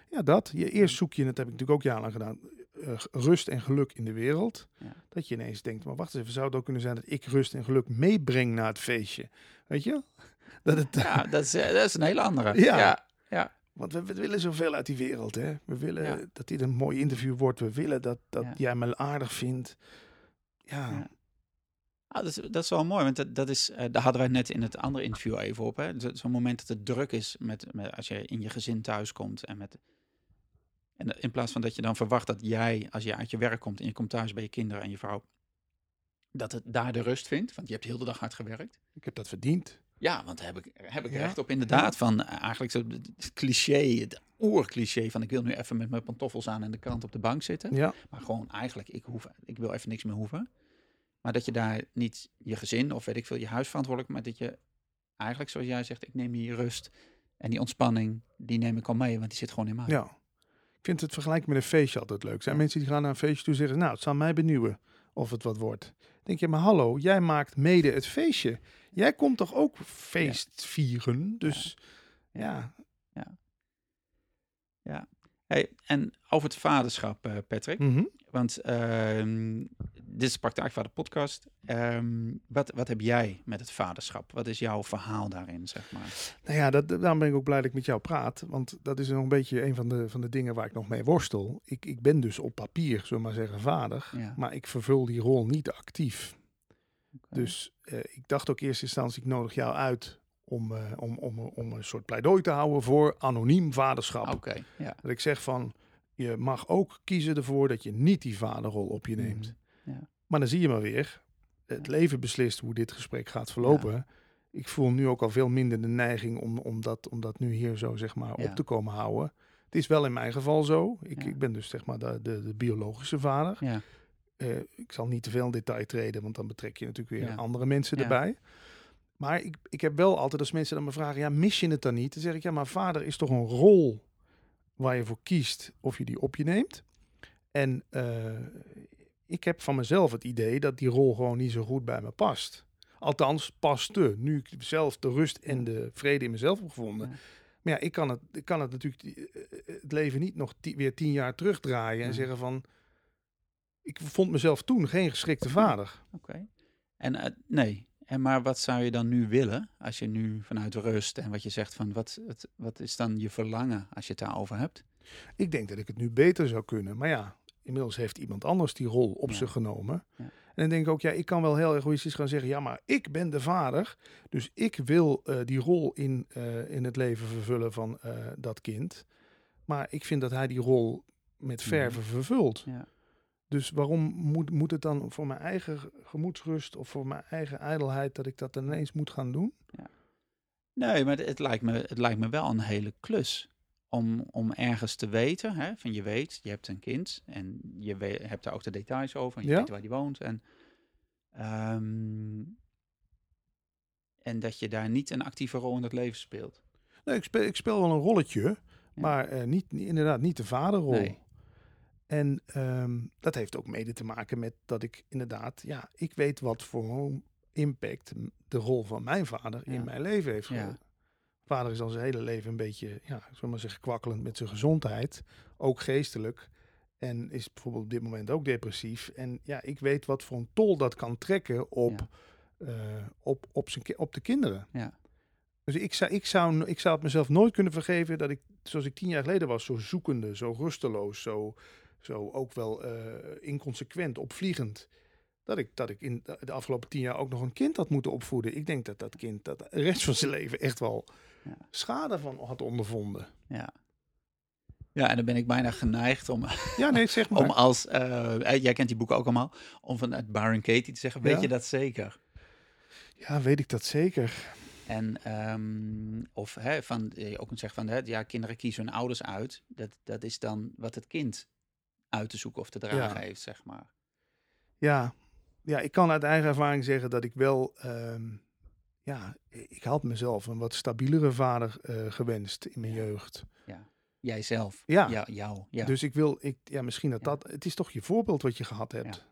Ja, dat. Je, eerst zoek je, en dat heb ik natuurlijk ook jarenlang gedaan, eh, rust en geluk in de wereld. Ja. Dat je ineens denkt, maar wacht eens even, zou het ook kunnen zijn dat ik rust en geluk meebreng naar het feestje? Weet je? Dat het, Ja, dat is, dat is een hele andere. Ja. ja, ja. Want we, we willen zoveel uit die wereld, hè? We willen Ja. dat dit een mooi interview wordt. We willen dat, dat Ja. jij me aardig vindt. Ja, Ja. Ah, dat, is, dat is wel mooi, want dat, dat is, eh, daar hadden wij net in het andere interview even op. Zo'n moment dat het druk is met, met, als je in je gezin thuis komt. En, met, en in plaats van dat je dan verwacht dat jij, als je uit je werk komt en je komt thuis bij je kinderen en je vrouw, dat het daar de rust vindt. Want je hebt heel de dag hard gewerkt. ik heb dat verdiend. Ja, want daar heb ik, heb ik Ja. recht op inderdaad. Van eh, eigenlijk zo het cliché, het oercliché van ik wil nu even met mijn pantoffels aan en de krant op de bank zitten. Ja, Maar gewoon eigenlijk, ik, hoef, ik wil even niks meer hoeven. Maar dat je daar niet je gezin of weet ik veel, je huis verantwoordelijk, maar dat je eigenlijk, zoals jij zegt, ik neem die rust en die ontspanning, die neem ik al mee, want die zit gewoon in mij. ja. Ik vind het vergelijken met een feestje altijd leuk. Zijn mensen die gaan naar een feestje toe en zeggen, nou, het zal mij benieuwen of het wat wordt. Denk je, maar hallo, jij maakt mede het feestje. Jij komt toch ook feest vieren? Dus ja, Hey, en over het vaderschap, eh, Patrick. mhm. Want ehm, dit is de Praktijkvader podcast. Ehm, wat, wat heb jij met het vaderschap? Wat is jouw verhaal daarin, zeg maar? Nou ja, dat, daarom ben ik ook blij dat ik met jou praat. Want dat is nog een beetje een van de, van de dingen waar ik nog mee worstel. Ik, ik ben dus op papier, zullen we maar zeggen, vader. Ja. Maar ik vervul die rol niet actief. Dus eh, ik dacht ook in eerste instantie, ik nodig jou uit om, eh, om, om, om een soort pleidooi te houden voor anoniem vaderschap. Oké, ja. Dat ik zeg van, je mag ook kiezen ervoor dat je niet die vaderrol op je neemt. Mhm, ja. Maar dan zie je maar weer, het leven beslist hoe dit gesprek gaat verlopen. Ik voel nu ook al veel minder de neiging om, om, dat, om dat nu hier zo zeg maar op te komen houden. Het is wel in mijn geval zo. Ik, ik ben dus zeg maar de, de, de biologische vader. Ja, Eh, ik zal niet te veel in detail treden, want dan betrek je natuurlijk weer andere mensen Ja. erbij. Maar ik, ik heb wel altijd, als mensen dan me vragen, ja, mis je het dan niet? Dan zeg ik, ja, maar vader is toch een rol waar je voor kiest of je die op je neemt. En eh, ik heb van mezelf het idee dat die rol gewoon niet zo goed bij me past. Althans, paste. Nu ik zelf de rust en de vrede in mezelf heb gevonden. Ja. Maar ja, ik kan het, ik kan het natuurlijk eh, het leven niet nog ti- weer tien jaar terugdraaien en zeggen van... Ik vond mezelf toen geen geschikte vader. oké. En eh, nee, en maar wat zou je dan nu willen als je nu vanuit rust en wat je zegt van wat, het, wat is dan je verlangen als je het daarover hebt? Ik denk dat ik het nu beter zou kunnen. Maar ja, inmiddels heeft iemand anders die rol op Ja. zich genomen. Ja. En dan denk ik ook, ja, ik kan wel heel egoïstisch gaan zeggen... ja, maar ik ben de vader, dus ik wil eh, die rol in, eh, in het leven vervullen van eh, dat kind. Maar ik vind dat hij die rol met verven vervult. Ja. Dus waarom moet, moet het dan voor mijn eigen gemoedsrust... of voor mijn eigen ijdelheid dat ik dat ineens moet gaan doen? Nee, maar het, het lijkt me, het lijkt me wel een hele klus. Om, om ergens te weten, hè, van je weet, je hebt een kind en je hebt daar ook de details over. En je Ja. weet waar die woont. En, ehm, en dat je daar niet een actieve rol in het leven speelt. Nee, ik speel, ik speel wel een rolletje. maar niet, inderdaad niet de vaderrol. Nee. En ehm, dat heeft ook mede te maken met dat ik inderdaad, ja, ik weet wat voor impact de rol van mijn vader in mijn leven heeft gehad. Vader is al zijn hele leven een beetje, ja, zullen maar zeggen, kwakkelend met zijn gezondheid, ook geestelijk. En is bijvoorbeeld op dit moment ook depressief. En ja, ik weet wat voor een tol dat kan trekken op, uh, op, op, zijn, op de kinderen. Ja. Dus ik zou, ik, zou, ik zou het mezelf nooit kunnen vergeven dat ik, zoals ik tien jaar geleden was, zo zoekende, zo rusteloos, zo, zo ook wel uh, inconsequent, opvliegend. Dat ik, dat ik in de afgelopen tien jaar ook nog een kind had moeten opvoeden. Ik denk dat dat kind dat de rest van zijn leven echt wel ja. schade van had ondervonden. Ja. Ja, en dan ben ik bijna geneigd om, ja, nee, zeg maar. om als, uh, jij kent die boeken ook allemaal, om vanuit Baron Katie te zeggen, weet je dat zeker? Ja, weet ik dat zeker. En um, of hè, van, je ook kunt zeggen van, hè, ja, kinderen kiezen hun ouders uit. Dat, dat is dan wat het kind uit te zoeken of te dragen heeft, zeg maar. Ja. ja, ik kan uit eigen ervaring zeggen dat ik wel, um, ja, ik had mezelf een wat stabielere vader uh, gewenst in mijn jeugd. Ja. Jijzelf. Ja. ja. Jou. Ja. Dus ik wil, ik, ja, misschien dat dat, het is toch je voorbeeld wat je gehad hebt.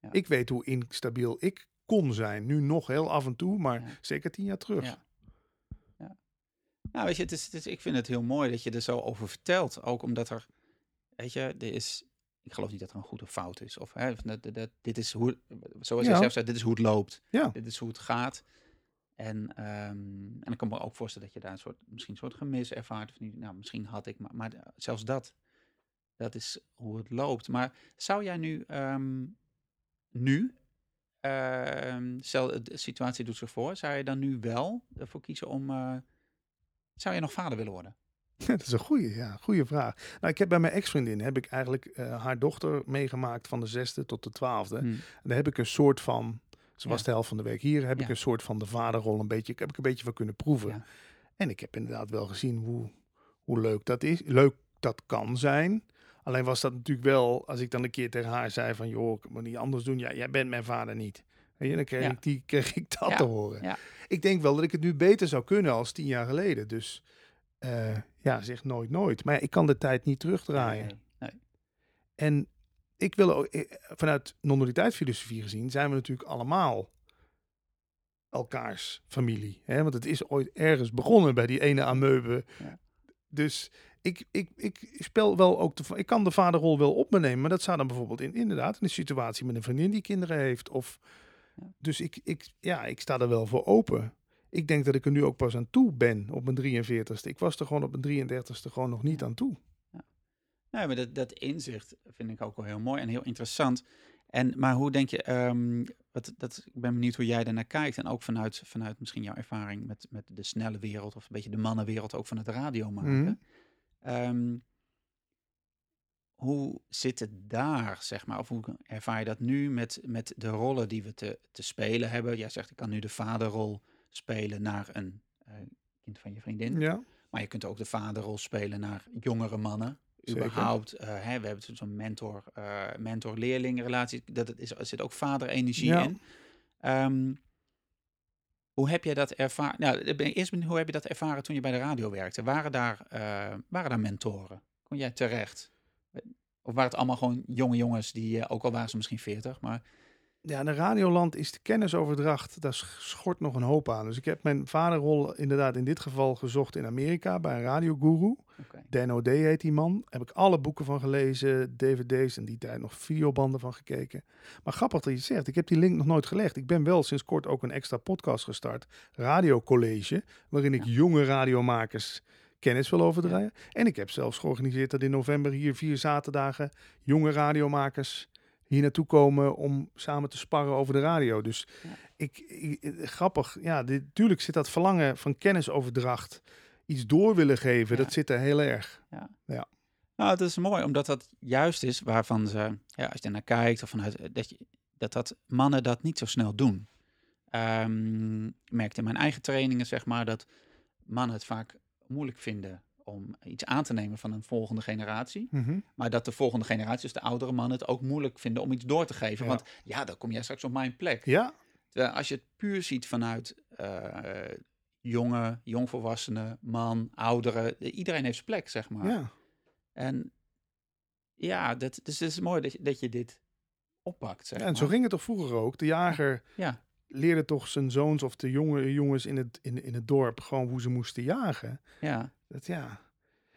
Ja. Ik weet hoe instabiel ik kon zijn. Nu nog heel af en toe, maar zeker tien jaar terug. Ja. Nou, weet je, het is, het is, ik vind het heel mooi dat je er zo over vertelt. Ook omdat er, weet je, er is, ik geloof niet dat er een goede fout is. Of hè, dat, dat, dit is hoe, zoals je zelf zei, dit is hoe het loopt. Ja. Dit is hoe het gaat. En, um, en ik kan me ook voorstellen dat je daar een soort, misschien een soort gemis ervaart. Of niet, nou, misschien had ik, maar, maar zelfs dat, dat is hoe het loopt. Maar zou jij nu, um, nu, uh, stel de situatie doet zich voor, zou je dan nu wel ervoor kiezen om, uh, zou je nog vader willen worden? Ja, dat is een goede, ja, goede vraag. Nou, ik heb bij mijn ex-vriendin heb ik eigenlijk uh, haar dochter meegemaakt van de zesde tot de twaalfde. Hmm. En daar heb ik een soort van ze was de helft van de week hier. Heb ik een soort van de vaderrol een beetje, heb ik een beetje van kunnen proeven. En ik heb inderdaad wel gezien hoe, hoe leuk dat is. Leuk dat kan zijn. Alleen was dat natuurlijk wel, als ik dan een keer tegen haar zei van, joh, ik moet niet anders doen. Ja, jij bent mijn vader niet. En dan kreeg, ik, die, kreeg ik dat te horen. Ik denk wel dat ik het nu beter zou kunnen als tien jaar geleden. Dus uh, ja, zeg nooit nooit. Maar ik kan de tijd niet terugdraaien. Nee, nee. En ik wil ook, eh, vanuit non-dualiteitsfilosofie gezien, zijn we natuurlijk allemaal elkaars familie. Hè? Want het is ooit ergens begonnen bij die ene amoebe. Ja. Dus ik, ik, ik speel wel ook de, ik kan de vaderrol wel op me nemen, maar dat zou dan bijvoorbeeld in inderdaad in een situatie met een vriendin die kinderen heeft. Of, ja. Dus ik, ik, ja, ik sta er wel voor open. Ik denk dat ik er nu ook pas aan toe ben op mijn 43ste. Ik was er gewoon op mijn 33ste gewoon nog niet aan toe. Ja, maar dat, dat inzicht vind ik ook wel heel mooi en heel interessant. En, maar hoe denk je, um, wat, dat, ik ben benieuwd hoe jij daarnaar kijkt. En ook vanuit, vanuit misschien jouw ervaring met, met de snelle wereld of een beetje de mannenwereld ook van het radio maken. Mm. hoe zit het daar, zeg maar? Of hoe ervaar je dat nu met, met de rollen die we te, te spelen hebben? Jij zegt, ik kan nu de vaderrol spelen naar een uh, kind van je vriendin. Ja. Maar je kunt ook de vaderrol spelen naar jongere mannen überhaupt. Uh, hè, we hebben zo'n mentor, uh, mentor-leerling relatie. Dat het is, er zit ook vaderenergie in. Um, hoe heb jij dat ervaren? Nou, eerst hoe heb je dat ervaren toen je bij de radio werkte? Waren daar, waren daar mentoren? Kon jij terecht? Of waren het allemaal gewoon jonge jongens die, ook al waren ze misschien 40, maar ja, de Radioland is de kennisoverdracht, daar schort nog een hoop aan. Dus ik heb mijn vaderrol inderdaad in dit geval gezocht in Amerika bij een radioguru. Okay. Dan O'Day heet die man. Heb ik alle boeken van gelezen, dvd's en die tijd nog videobanden van gekeken. Maar grappig dat je zegt, ik heb die link nog nooit gelegd. Ik ben wel sinds kort ook een extra podcast gestart, Radio College, waarin ik jonge radiomakers kennis wil overdragen. En ik heb zelfs georganiseerd dat in november hier vier zaterdagen jonge radiomakers hier naartoe komen om samen te sparren over de radio. Dus ik, grappig, ja, natuurlijk zit dat verlangen van kennisoverdracht, iets door willen geven, dat zit er heel erg. Ja. ja. Nou, het is mooi, omdat dat juist is waarvan ze, ja, als je naar kijkt, of vanuit dat, je, dat, dat mannen dat niet zo snel doen. Um, ik merkte in mijn eigen trainingen, zeg maar, dat mannen het vaak moeilijk vinden om iets aan te nemen van een volgende generatie. Mhm. Maar dat de volgende generatie, dus de oudere mannen, het ook moeilijk vinden om iets door te geven. Want ja, dan kom jij straks op mijn plek. Ja. als je het puur ziet vanuit uh, jonge, jongvolwassenen, man, ouderen. Iedereen heeft zijn plek, zeg maar. Ja. En ja, dat, dus het is mooi dat je, dat je dit oppakt. Zeg Ja, en zo ging het toch vroeger ook. De jager Ja, leerde toch zijn zoons of de jonge jongens in het, in, in het dorp gewoon hoe ze moesten jagen. ja, Dat ja.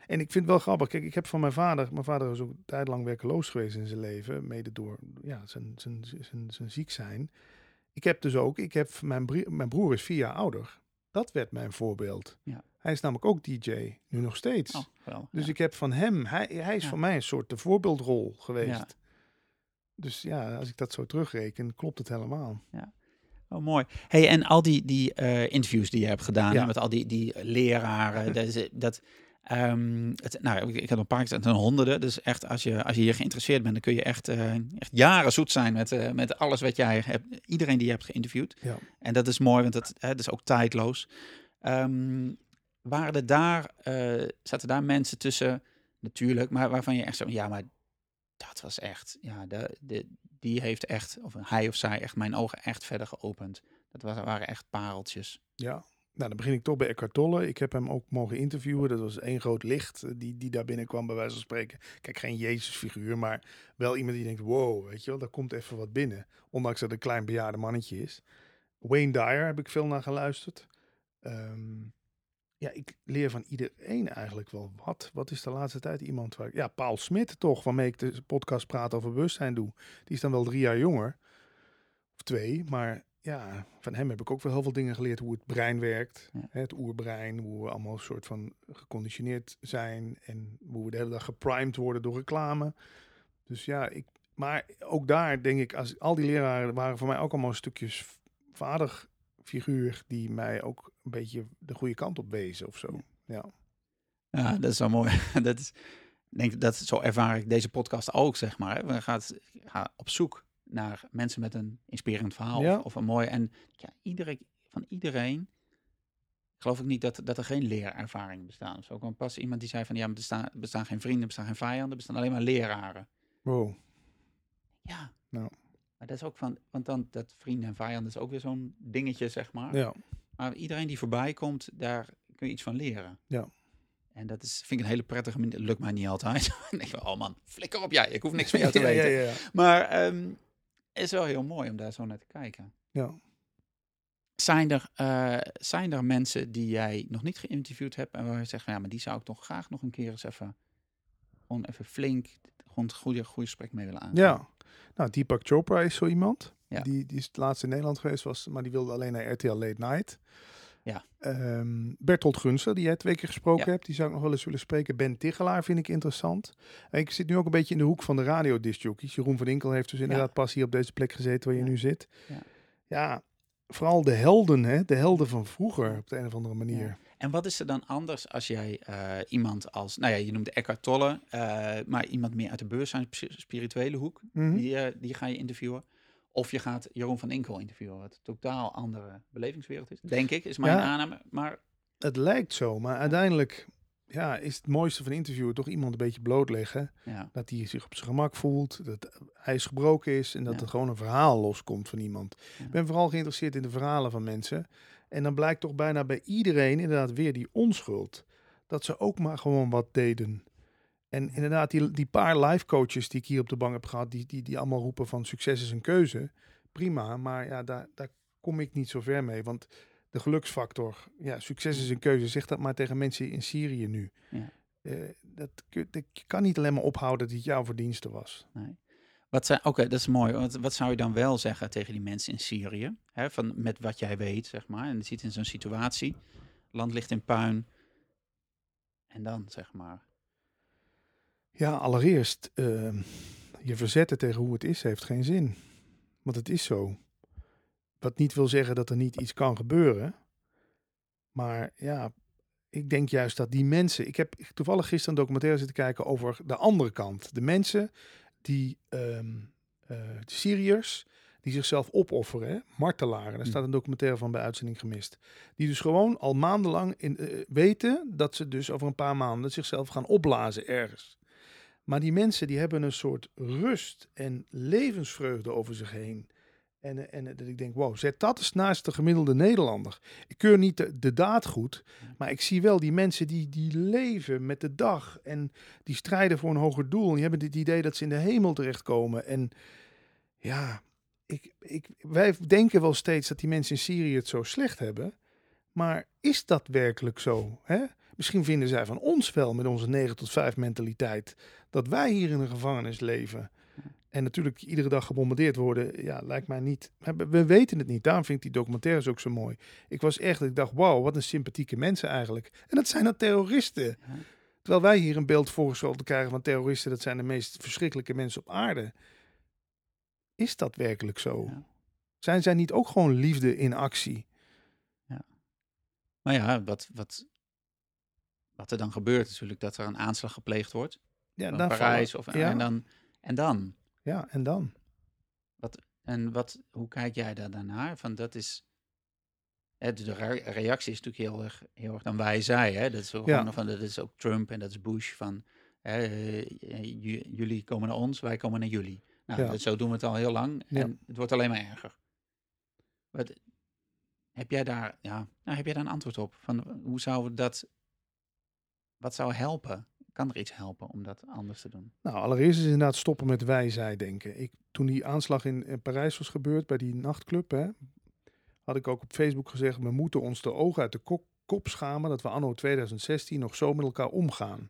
En ik vind het wel grappig. Kijk, ik heb van mijn vader. Mijn vader is ook een tijd lang werkeloos geweest in zijn leven. Mede door ja, zijn, zijn, zijn, zijn ziek zijn. Ik heb dus ook. Ik heb mijn, brie- mijn broer is vier jaar ouder. Dat werd mijn voorbeeld. Ja. Hij is namelijk ook DJ. Nu nog steeds. oh, wel. Dus ja. ik heb van hem. Hij, hij is Ja. voor mij een soort de voorbeeldrol geweest. Ja. Dus ja, als ik dat zo terugreken, klopt het helemaal. Oh, mooi. Hey, en al die, die eh, interviews die je hebt gedaan Ja. hè, met al die, die leraren, dat, dat ehm, het, nou, ik, ik heb een paar keer, honderden. Dus echt, als je, als je hier geïnteresseerd bent, dan kun je echt, eh, echt jaren zoet zijn met, eh, met alles wat jij hebt, iedereen die je hebt geïnterviewd. Ja. En dat is mooi, want dat, hè, dat is ook tijdloos. Ehm, waren er daar, zaten daar mensen tussen, natuurlijk, maar waarvan je echt zo, ja, maar dat was echt, ja, de, de, die heeft echt, of hij of zij, echt mijn ogen echt verder geopend. Dat waren echt pareltjes. Ja, nou dan begin ik toch bij Eckhart Tolle. Ik heb hem ook mogen interviewen. Dat was één groot licht eh, die, die daar binnenkwam bij wijze van spreken. Kijk, geen Jezus-figuur, maar wel iemand die denkt, wow, weet je wel, daar komt even wat binnen. Ondanks dat het een klein bejaarde mannetje is. Wayne Dyer heb ik veel naar geluisterd. Ehm, ja, ik leer van iedereen eigenlijk wel wat. Wat is de laatste tijd iemand waar ik... Ja, Paul Smit toch, waarmee ik de podcast Praat over Bewustzijn doe. Die is dan wel drie jaar jonger. Of twee, maar ja, van hem heb ik ook wel heel veel dingen geleerd. Hoe het brein werkt, Ja. hè, het oerbrein. Hoe we allemaal een soort van geconditioneerd zijn. En hoe we de hele dag geprimed worden door reclame. Dus ja, ik... Maar ook daar denk ik, als al die leraren waren voor mij ook allemaal stukjes vaderfiguur die mij ook een beetje de goede kant op wezen of zo. Ja. Ja, dat is wel mooi. dat is, denk dat zo ervaar ik deze podcast ook, zeg maar. We gaan, gaan op zoek naar mensen met een inspirerend verhaal Ja. of, of een mooi. En ja, iedereen, van iedereen geloof ik niet dat, dat er geen leerervaringen bestaan. Zo. Kwam pas iemand die zei van ja, maar er bestaan, bestaan geen vrienden, er bestaan geen vijanden, er bestaan alleen maar leraren. Wow. Ja. Nou. Maar dat is ook van, want dan dat vrienden en vijanden is ook weer zo'n dingetje, zeg maar. Ja. Maar iedereen die voorbij komt, daar kun je iets van leren. Ja. En dat is, vind ik een hele prettige manier. Lukt mij niet altijd. Dan denk ik, oh man, flikker op jij. Ik hoef niks van jou te ja, weten. ja, ja. Maar ehm, het is wel heel mooi om daar zo naar te kijken. Ja. Zijn er, eh, zijn er mensen die jij nog niet geïnterviewd hebt en waar je zegt van ja, maar die zou ik toch graag nog een keer eens even, gewoon even flink, gewoon een goede, goede gesprek mee willen aan. Ja. Nou, Deepak Chopra is zo iemand. Ja. Die, die is het laatst in Nederland geweest, was, maar die wilde alleen naar RTL Late Night. Ja. Ehm, Bertolt Gunster, die jij twee keer gesproken Ja. hebt, die zou ik nog wel eens willen spreken. Ben Tichelaar vind ik interessant. En ik zit nu ook een beetje in de hoek van de radiodiscjockeys. Jeroen van Inkel heeft dus inderdaad pas hier op deze plek gezeten waar je Ja. nu zit. Ja. ja, vooral de helden, hè? de helden van vroeger op de een of andere manier. En wat is er dan anders als jij eh, iemand als, nou ja, je noemde Eckhart Tolle, eh, maar iemand meer uit de bewustzijn, spirituele hoek, Mhm. die, eh, die ga je interviewen. Of je gaat Jeroen van Inkel interviewen, wat een totaal andere belevingswereld is. Denk ik, is mijn Ja. aanname. Maar Het lijkt zo, maar uiteindelijk ja, is het mooiste van interviewen toch iemand een beetje blootleggen. ja, Dat hij zich op zijn gemak voelt, dat hij is gebroken is en dat Ja. er gewoon een verhaal loskomt van iemand. Ik ben vooral geïnteresseerd in de verhalen van mensen. En dan blijkt toch bijna bij iedereen inderdaad weer die onschuld. Dat ze ook maar gewoon wat deden. En inderdaad, die, die paar life coaches die ik hier op de bank heb gehad, die, die, die allemaal roepen van succes is een keuze. Prima, maar ja, daar, daar kom ik niet zo ver mee. Want de geluksfactor, ja, succes is een keuze. Zeg dat maar tegen mensen in Syrië nu. Ja. Eh, dat, dat, kan niet alleen maar ophouden dat het jouw verdienste was. nee. Wat zijn, oké, dat is mooi. Wat, zou je dan wel zeggen tegen die mensen in Syrië? Hè, van, met wat jij weet, zeg maar. En je ziet in zo'n situatie, land ligt in puin. En dan, zeg maar. Ja, allereerst, ehm, je verzetten tegen hoe het is heeft geen zin. Want het is zo. Wat niet wil zeggen dat er niet iets kan gebeuren. Maar ja, ik denk juist dat die mensen. Ik heb toevallig gisteren een documentaire zitten kijken over de andere kant. De mensen die, ehm eh, de Syriërs, die zichzelf opofferen, hè? martelaren. Daar Hm. staat een documentaire van bij Uitzending Gemist. Die dus gewoon al maandenlang in, eh, weten dat ze dus over een paar maanden zichzelf gaan opblazen ergens. Maar die mensen die hebben een soort rust en levensvreugde over zich heen. En, en dat ik denk, wow, zet dat eens naast de gemiddelde Nederlander. Ik keur niet de, de daad goed, maar ik zie wel die mensen die, die leven met de dag en die strijden voor een hoger doel. En die hebben het idee dat ze in de hemel terechtkomen. En ja, ik, ik, wij denken wel steeds dat die mensen in Syrië het zo slecht hebben. Maar is dat werkelijk zo? Hè? Misschien vinden zij van ons wel met onze 9 tot 5 mentaliteit dat wij hier in een gevangenis leven. En natuurlijk iedere dag gebombardeerd worden, ja, lijkt mij niet. We weten het niet. Daarom vind ik die documentaires ook zo mooi. Ik was echt, ik dacht, wauw, wat een sympathieke mensen eigenlijk. En dat zijn dan terroristen. Terwijl wij hier een beeld voorgeschoteld krijgen van terroristen, dat zijn de meest verschrikkelijke mensen op aarde. Is dat werkelijk zo? Zijn zij niet ook gewoon liefde in actie? Ja. Maar ja, wat, wat, wat er dan gebeurt natuurlijk, dat er een aanslag gepleegd wordt. Ja, dan Parijs of ja. en dan en dan. Ja, en dan? Wat, en wat, hoe kijk jij daar dan naar? Van dat is. Hè, de reactie is natuurlijk heel erg, heel erg dan wij zij. Hè? Dat is ook ja. van dat is ook Trump en dat is Bush van hè, eh, jullie komen naar ons, wij komen naar jullie. Nou, dat, zo doen we het al heel lang en het wordt alleen maar erger. Wat, heb jij daar, ja, nou, heb jij daar een antwoord op? Van hoe zou dat, wat zou helpen? Kan er iets helpen om dat anders te doen? Nou, allereerst is inderdaad stoppen met wij, zij denken. Ik, toen die aanslag in, in Parijs was gebeurd bij die nachtclub, hè, had ik ook op Facebook gezegd: we moeten ons de ogen uit de kop, kop schamen dat we anno 2016 nog zo met elkaar omgaan.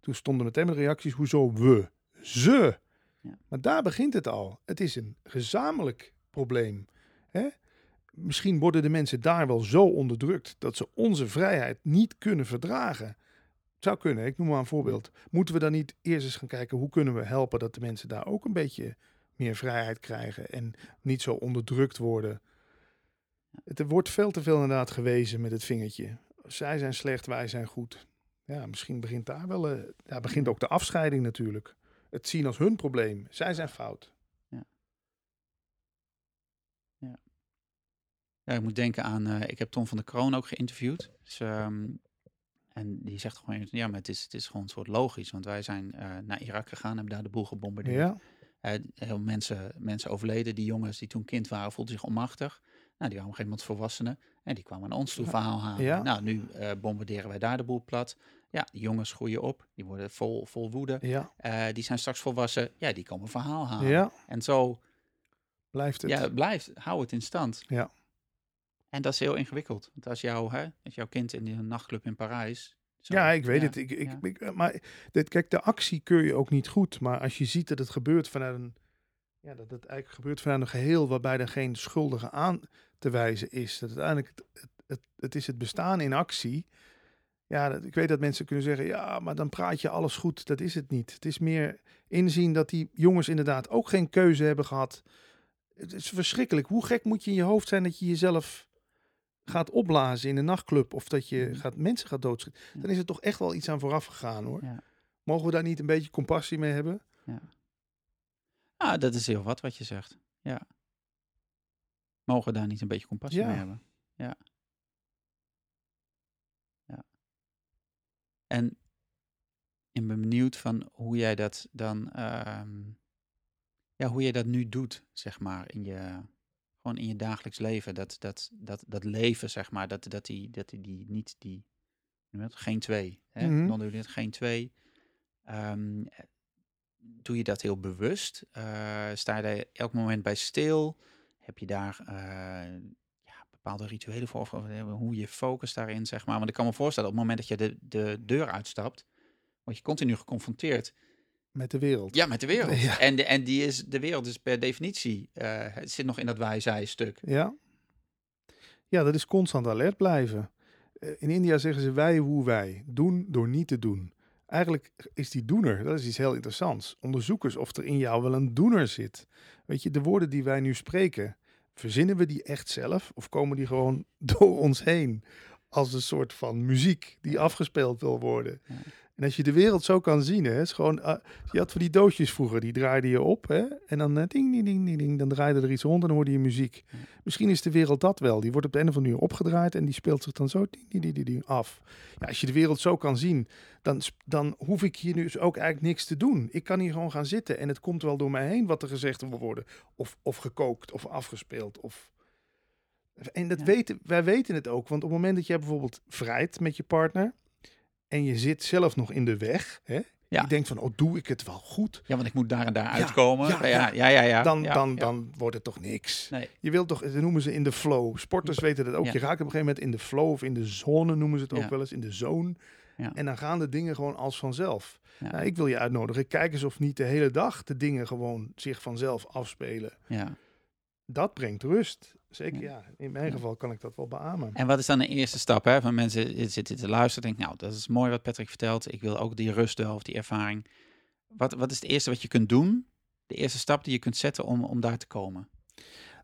Toen stonden meteen de reacties: hoezo we? Ze. Ja. Maar daar begint het al. Het is een gezamenlijk probleem. Hè? Misschien worden de mensen daar wel zo onderdrukt dat ze onze vrijheid niet kunnen verdragen zou kunnen, ik noem maar een voorbeeld. Moeten we dan niet eerst eens gaan kijken hoe kunnen we helpen dat de mensen daar ook een beetje meer vrijheid krijgen en niet zo onderdrukt worden? Het wordt veel te veel inderdaad gewezen met het vingertje. Zij zijn slecht, wij zijn goed. Ja, misschien begint daar wel, uh, daar begint ook de afscheiding natuurlijk. Het zien als hun probleem. Zij zijn fout. Ja. Ja, ja ik moet denken aan, uh, ik heb Tom van der Kroon ook geïnterviewd. Dus, um, en die zegt gewoon, ja, maar het is, het is gewoon een soort logisch. Want wij zijn uh, naar Irak gegaan, hebben daar de boel gebombardeerd. Ja. Uh, heel mensen, mensen overleden. Die jongens die toen kind waren, voelden zich onmachtig. Nou, die waren op een gegeven moment volwassenen. En die kwamen aan ons toe verhaal halen. Ja. Nou, nu uh, bombarderen wij daar de boel plat. Ja, die jongens groeien op. Die worden vol, vol woede. Ja. die zijn straks volwassen. Ja, die komen verhaal halen. Ja. En zo... Blijft het. Ja, blijft. Hou het in stand. Ja. En dat is heel ingewikkeld. Want als, jou, hè, als jouw kind in een nachtclub in Parijs. ja, ik weet het. Ik, ik, eh, maar dit, kijk, de actie keur je ook niet goed. Maar als je ziet dat het gebeurt vanuit een. Ja, dat het eigenlijk gebeurt vanuit een geheel waarbij er geen schuldige aan te wijzen is. Dat uiteindelijk het, het, het, is het bestaan in actie. Ja, dat, ik weet dat mensen kunnen zeggen, ja, maar dan praat je alles goed. Dat is het niet. Het is meer inzien dat die jongens inderdaad ook geen keuze hebben gehad. Het is verschrikkelijk. Hoe gek moet je in je hoofd zijn dat je jezelf gaat opblazen in een nachtclub of dat je mhm. gaat, mensen gaat doodschieten, dan is er toch echt wel iets aan vooraf gegaan hoor. Ja. Mogen we daar niet een beetje compassie mee hebben? Ja. Ah, dat is heel wat wat je zegt. Ja. Mogen we daar niet een beetje compassie mee hebben? Ja. Ja. En ik ben benieuwd van hoe jij dat dan, uh, ja, hoe je dat nu doet, zeg maar, in je, gewoon in je dagelijks leven, dat, dat, dat, dat leven, zeg maar, dat, dat, die, dat die, die niet die, geen twee, hè? Mm -hmm. geen twee. Um, doe je dat heel bewust? Uh, sta je daar elk moment bij stil? Heb je daar uh, ja, bepaalde rituelen voor? Hoe je focus daarin, zeg maar. Want ik kan me voorstellen, op het moment dat je de, de deur uitstapt, word je continu geconfronteerd met de wereld. Ja, met de wereld. En, de, en die is, de wereld is per definitie, uh, het zit nog in dat wij-zij-stuk. Ja. ja, dat is constant alert blijven. Eh, in India zeggen ze wij hoe wij. Doen door niet te doen. Eigenlijk is die doener, dat is iets heel interessants. Onderzoekers of er in jou wel een doener zit. Weet je, de woorden die wij nu spreken, verzinnen we die echt zelf? Of komen die gewoon door ons heen als een soort van muziek die afgespeeld wil worden? Ja. En als je de wereld zo kan zien, hè, is gewoon, uh, je had van die doosjes vroeger, die draaide je op, hè, en dan uh, ding, ding, ding, ding, ding, dan draaide er iets rond en dan hoorde je muziek. Misschien is de wereld dat wel. Die wordt op de een of andere manier opgedraaid en die speelt zich dan zo ding, ding, ding, ding, af. Ja, als je de wereld zo kan zien, dan, dan hoef ik hier nu dus ook eigenlijk niks te doen. Ik kan hier gewoon gaan zitten en het komt wel door mij heen wat er gezegd wil worden, of, of gekookt, of afgespeeld, of... En dat weten, wij weten het ook, want op het moment dat jij bijvoorbeeld vrijt met je partner, en je zit zelf nog in de weg. Hè? Ja. Je denkt van, oh, doe ik het wel goed? Ja, want ik moet daar en daar uitkomen. Ja, ja, ja, ja. ja, dan, dan, dan wordt het toch niks. Nee. Je wilt toch, dat noemen ze in de flow. Sporters weten dat ook. Je raakt op een gegeven moment in de flow of in de zone noemen ze het ook wel eens, in de zone. En dan gaan de dingen gewoon als vanzelf. Nou, ik wil je uitnodigen, kijk eens of niet de hele dag de dingen gewoon zich vanzelf afspelen. Ja. Dat brengt rust. Zeker, ja. In mijn geval kan ik dat wel beamen. En wat is dan de eerste stap hè, van mensen zitten te luisteren? Denk, nou, dat is mooi wat Patrick vertelt. Ik wil ook die rust wel of die ervaring. Wat, wat is het eerste wat je kunt doen? De eerste stap die je kunt zetten om, om daar te komen?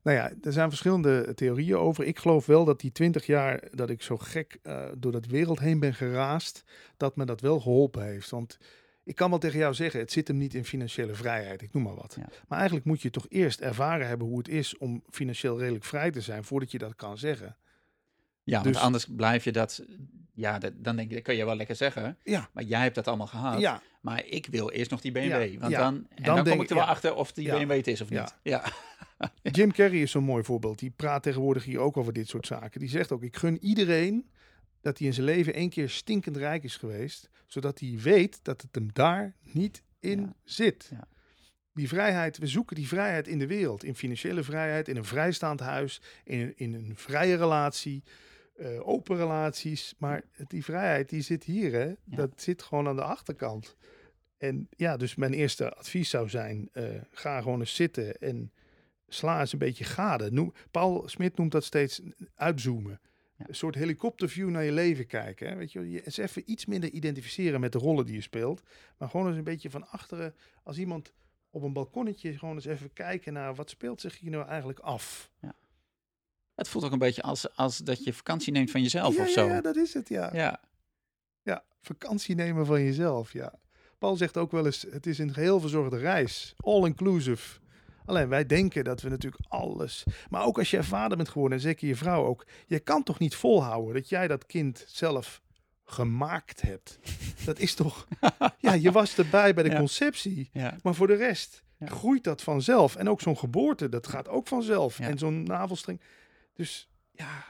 Nou ja, er zijn verschillende theorieën over. Ik geloof wel dat die twintig jaar dat ik zo gek uh, door dat wereld heen ben geraast, dat me dat wel geholpen heeft. Want ik kan wel tegen jou zeggen, het zit hem niet in financiële vrijheid, ik noem maar wat. Maar eigenlijk moet je toch eerst ervaren hebben hoe het is om financieel redelijk vrij te zijn, voordat je dat kan zeggen. Ja, dus, want anders blijf je dat, ja, dat, dan denk je, dat kan je wel lekker zeggen. Ja. Maar jij hebt dat allemaal gehad. Ja. Maar ik wil eerst nog die BMW. want dan, en dan, kom ik er wel achter of die BMW het is of niet. Ja. Jim Carrey is zo'n mooi voorbeeld. Die praat tegenwoordig hier ook over dit soort zaken. Die zegt ook, ik gun iedereen dat hij in zijn leven één keer stinkend rijk is geweest, zodat hij weet dat het hem daar niet in zit. Ja. Die vrijheid, we zoeken die vrijheid in de wereld, in financiële vrijheid, in een vrijstaand huis, in, in een vrije relatie, uh, open relaties. Maar die vrijheid die zit hier, hè? dat zit gewoon aan de achterkant. En ja, dus mijn eerste advies zou zijn: uh, ga gewoon eens zitten en sla eens een beetje gade. Noem, Paul Smit noemt dat steeds uitzoomen. Een soort helikopterview naar je leven kijken. Hè? Weet je, je eens even iets minder identificeren met de rollen die je speelt. Maar gewoon eens een beetje van achteren, als iemand op een balkonnetje, gewoon eens even kijken naar wat speelt zich hier nou eigenlijk af. Ja. Het voelt ook een beetje als, als dat je vakantie neemt van jezelf ja, of zo. Ja, dat is het, ja. Ja, ja vakantie nemen van jezelf, ja. Paul zegt ook wel eens, het is een geheel verzorgde reis. All inclusive. Alleen wij denken dat we natuurlijk alles. Maar ook als je vader bent geworden, en zeker je vrouw ook. Je kan toch niet volhouden dat jij dat kind zelf gemaakt hebt. Dat is toch. Ja, je was erbij bij de conceptie. Maar voor de rest groeit dat vanzelf. En ook zo'n geboorte, dat gaat ook vanzelf. En zo'n navelstreng. Dus ja,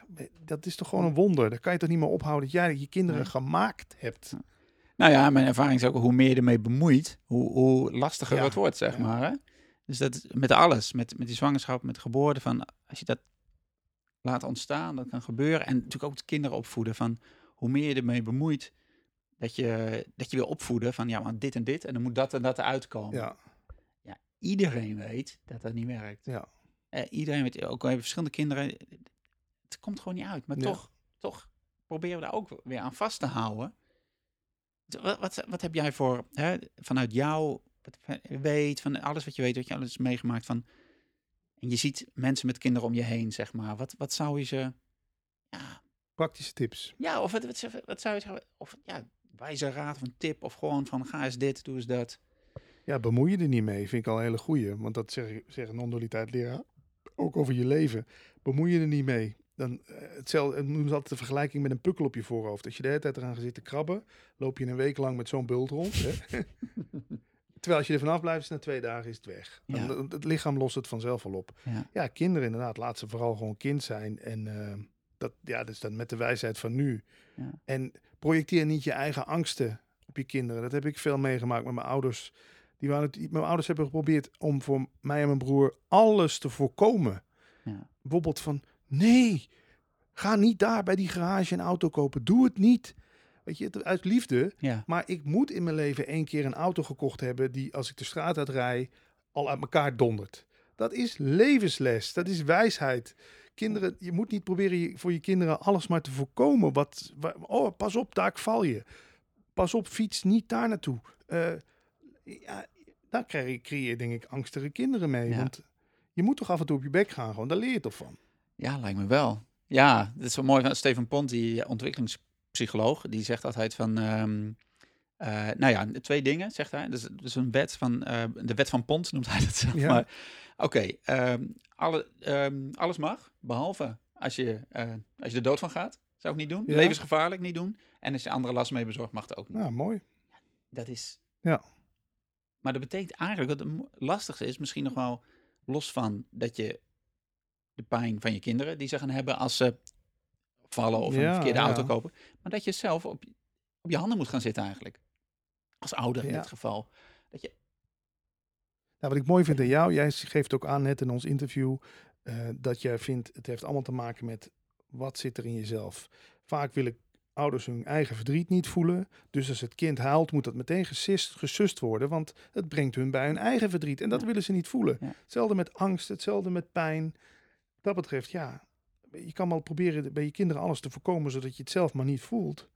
dat is toch gewoon een wonder. Daar kan je toch niet meer ophouden dat jij je kinderen gemaakt hebt. Nou ja, mijn ervaring is ook hoe meer je ermee bemoeit, hoe, hoe lastiger het wordt, zeg maar. Hè? Dus dat met alles, met, met die zwangerschap, met geboorte, van als je dat laat ontstaan, dat kan gebeuren. En natuurlijk ook de kinderen opvoeden, van hoe meer je ermee bemoeit, dat je, dat je wil opvoeden van ja, maar dit en dit, en dan moet dat en dat eruit komen. Ja. ja iedereen weet dat dat niet werkt. Ja. Eh, iedereen weet, ook al hebben verschillende kinderen, het komt gewoon niet uit. Maar toch, toch proberen we daar ook weer aan vast te houden. Wat, wat, wat heb jij voor, hè, vanuit jouw weet, van alles wat je weet, wat je alles meegemaakt van. En je ziet mensen met kinderen om je heen, zeg maar. Wat, wat zou je ze. Ja, Praktische tips. Ja, of wat, wat, wat zou je Of ja, wijze raad of een tip. Of gewoon van ga eens dit, doe eens dat. Ja, bemoei je er niet mee, vind ik al een hele goeie. Want dat zeg, zeggen non-dualiteit leraar. Ook over je leven. Bemoei je er niet mee. Dan, uh, hetzelfde, het noemen ze altijd de vergelijking met een pukkel op je voorhoofd. Als je de hele tijd eraan gaat zitten krabben, loop je een week lang met zo'n bult rond. Hè? Terwijl als je er vanaf blijft, is na twee dagen is het weg. Het lichaam lost het vanzelf al op. Ja. ja, kinderen inderdaad, laat ze vooral gewoon kind zijn. En uh, dat, ja, dat is dan met de wijsheid van nu. Ja. En projecteer niet je eigen angsten op je kinderen. Dat heb ik veel meegemaakt met mijn ouders. Die waren, mijn ouders hebben geprobeerd om voor mij en mijn broer alles te voorkomen. Ja. Bijvoorbeeld van, nee, ga niet daar bij die garage een auto kopen. Doe het niet. Weet je, uit liefde. Ja. Maar ik moet in mijn leven één keer een auto gekocht hebben die als ik de straat uit rij al uit elkaar dondert. Dat is levensles. Dat is wijsheid. Kinderen, je moet niet proberen voor je kinderen alles maar te voorkomen. Wat, oh, pas op, daar val je. Pas op, fiets niet daar naartoe. Uh, ja, daar krijg je, creëer je denk ik angstige kinderen mee. Want je moet toch af en toe op je bek gaan. Gewoon, daar leer je toch van. Ja, lijkt me wel. Ja, dat is wel mooi van Steven Pont, die ontwikkelings psycholoog, die zegt altijd van, um, Uh, nou ja, twee dingen, zegt hij. Dus, dus een wet van, uh, de wet van Pont noemt hij dat zelf. Ja. Maar oké, okay, um, alle, um, alles mag, behalve als je, uh, als je er dood van gaat. Zou ik niet doen. Ja. Levensgevaarlijk niet doen. En als je andere last mee bezorgt, mag het ook niet. Ja, mooi. Dat is... Ja. Maar dat betekent eigenlijk, wat het lastigste is misschien nog wel, los van dat je de pijn van je kinderen die ze gaan hebben als ze vallen of een verkeerde auto kopen. Maar dat je zelf op, op je handen moet gaan zitten eigenlijk. Als ouder in dit geval. Dat je... Nou, wat ik mooi vind aan jou, jij geeft ook aan net in ons interview, uh, dat jij vindt, het heeft allemaal te maken met wat zit er in jezelf. Vaak willen ouders hun eigen verdriet niet voelen. Dus als het kind huilt, moet dat meteen gesist, gesust worden, want het brengt hun bij hun eigen verdriet. En dat willen ze niet voelen. Hetzelfde met angst, hetzelfde met pijn. Wat dat betreft, ja, je kan wel proberen bij je kinderen alles te voorkomen, zodat je het zelf maar niet voelt.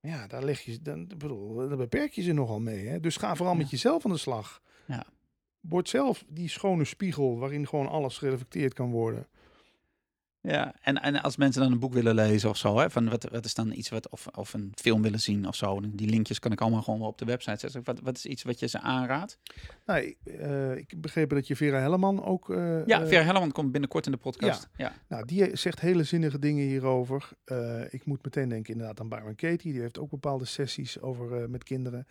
Ja, daar leg je, dan, bedoel, daar beperk je ze nogal mee. Hè? Dus ga vooral met jezelf aan de slag. Ja. Word zelf die schone spiegel waarin gewoon alles gereflecteerd kan worden. Ja, en, en als mensen dan een boek willen lezen of zo, hè, van wat, wat is dan iets wat, of, of een film willen zien of zo, die linkjes kan ik allemaal gewoon op de website zetten. Wat, wat is iets wat je ze aanraadt? Nou, uh, ik begreep dat je Vera Helleman ook... Uh, ja, Vera Helleman komt binnenkort in de podcast. Ja. ja. Nou, die zegt hele zinnige dingen hierover. Uh, ik moet meteen denken inderdaad aan Byron Katie, die heeft ook bepaalde sessies over met kinderen.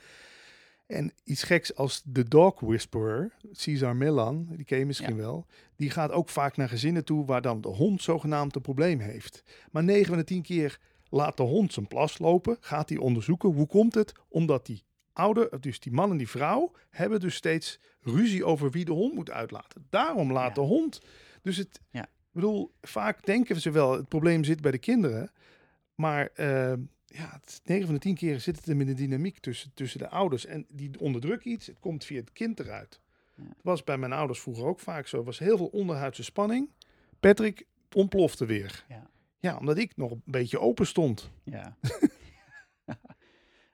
En iets geks als de Dog Whisperer, Cesar Millan, die ken je misschien wel, die gaat ook vaak naar gezinnen toe waar dan de hond zogenaamd een probleem heeft. Maar 9 van de 10 keer laat de hond zijn plas lopen, gaat hij onderzoeken hoe komt het, omdat die ouder, dus die man en die vrouw, hebben dus steeds ruzie over wie de hond moet uitlaten. Daarom laat de hond. Dus het, ja. ik bedoel, vaak denken ze wel, het probleem zit bij de kinderen, maar uh, ja, 9 van de 10 keren zit het hem in de dynamiek tussen, tussen de ouders. En die onderdrukken iets, het komt via het kind eruit. Ja. Dat was bij mijn ouders vroeger ook vaak zo. Er was heel veel onderhuidse spanning. Patrick ontplofte weer. Ja, ja omdat ik nog een beetje open stond. Ja.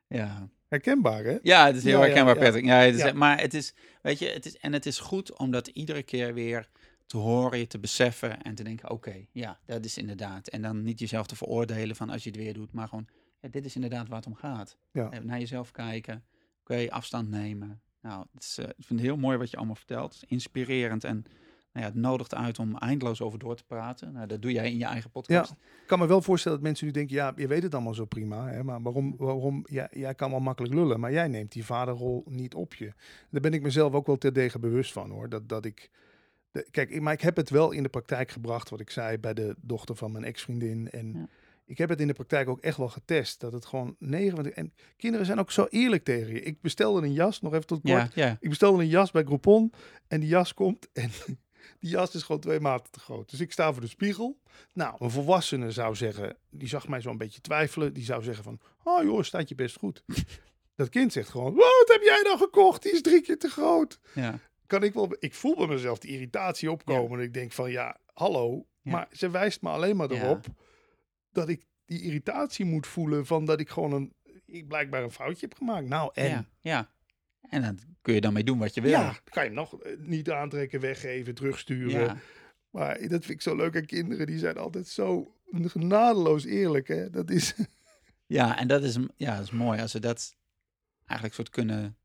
ja. Herkenbaar, hè? Ja, het is heel herkenbaar, Patrick. Ja, het is, Maar het is, weet je, het is, en het is goed omdat iedere keer weer te horen, te beseffen en te denken, oké, ja, dat is inderdaad. En dan niet jezelf te veroordelen van als je het weer doet, maar gewoon, ja, dit is inderdaad waar het om gaat. Ja. Naar jezelf kijken, oké, afstand nemen. Nou, het is, uh, ik vind het heel mooi wat je allemaal vertelt. Inspirerend en nou ja, het nodigt uit om eindeloos over door te praten. Nou, dat doe jij in je eigen podcast. Ja, ik kan me wel voorstellen dat mensen nu denken, ja, je weet het allemaal zo prima, hè, maar waarom, waarom ja, jij kan wel makkelijk lullen, maar jij neemt die vaderrol niet op je. Daar ben ik mezelf ook wel terdege bewust van, hoor. Dat, dat ik, de, kijk, maar ik heb het wel in de praktijk gebracht, wat ik zei, bij de dochter van mijn ex-vriendin en... Ja ik heb het in de praktijk ook echt wel getest. Dat het gewoon negen. En kinderen zijn ook zo eerlijk tegen je. Ik bestelde een jas, nog even tot kort. Ja, Ik bestelde een jas bij Groupon. En die jas komt. En die jas is gewoon twee maten te groot. Dus ik sta voor de spiegel. Nou, een volwassene zou zeggen. Die zag mij zo een beetje twijfelen. Die zou zeggen van. Oh joh, staat je best goed. Dat kind zegt gewoon. Wat heb jij dan gekocht? Die is drie keer te groot. Ja. Kan ik wel. Ik voel bij mezelf die irritatie opkomen. En ik denk van ja, hallo. Maar ze wijst me alleen maar erop dat ik die irritatie moet voelen van dat ik gewoon een, ik blijkbaar een foutje heb gemaakt. Nou, en? Ja, ja. En dan kun je dan mee doen wat je wil. Ja, kan je hem nog eh, niet aantrekken, weggeven, terugsturen. Ja. Maar dat vind ik zo leuk aan kinderen. Die zijn altijd zo genadeloos eerlijk. Hè? Dat is... Ja, en dat is, ja, dat is mooi als ze dat eigenlijk soort kunnen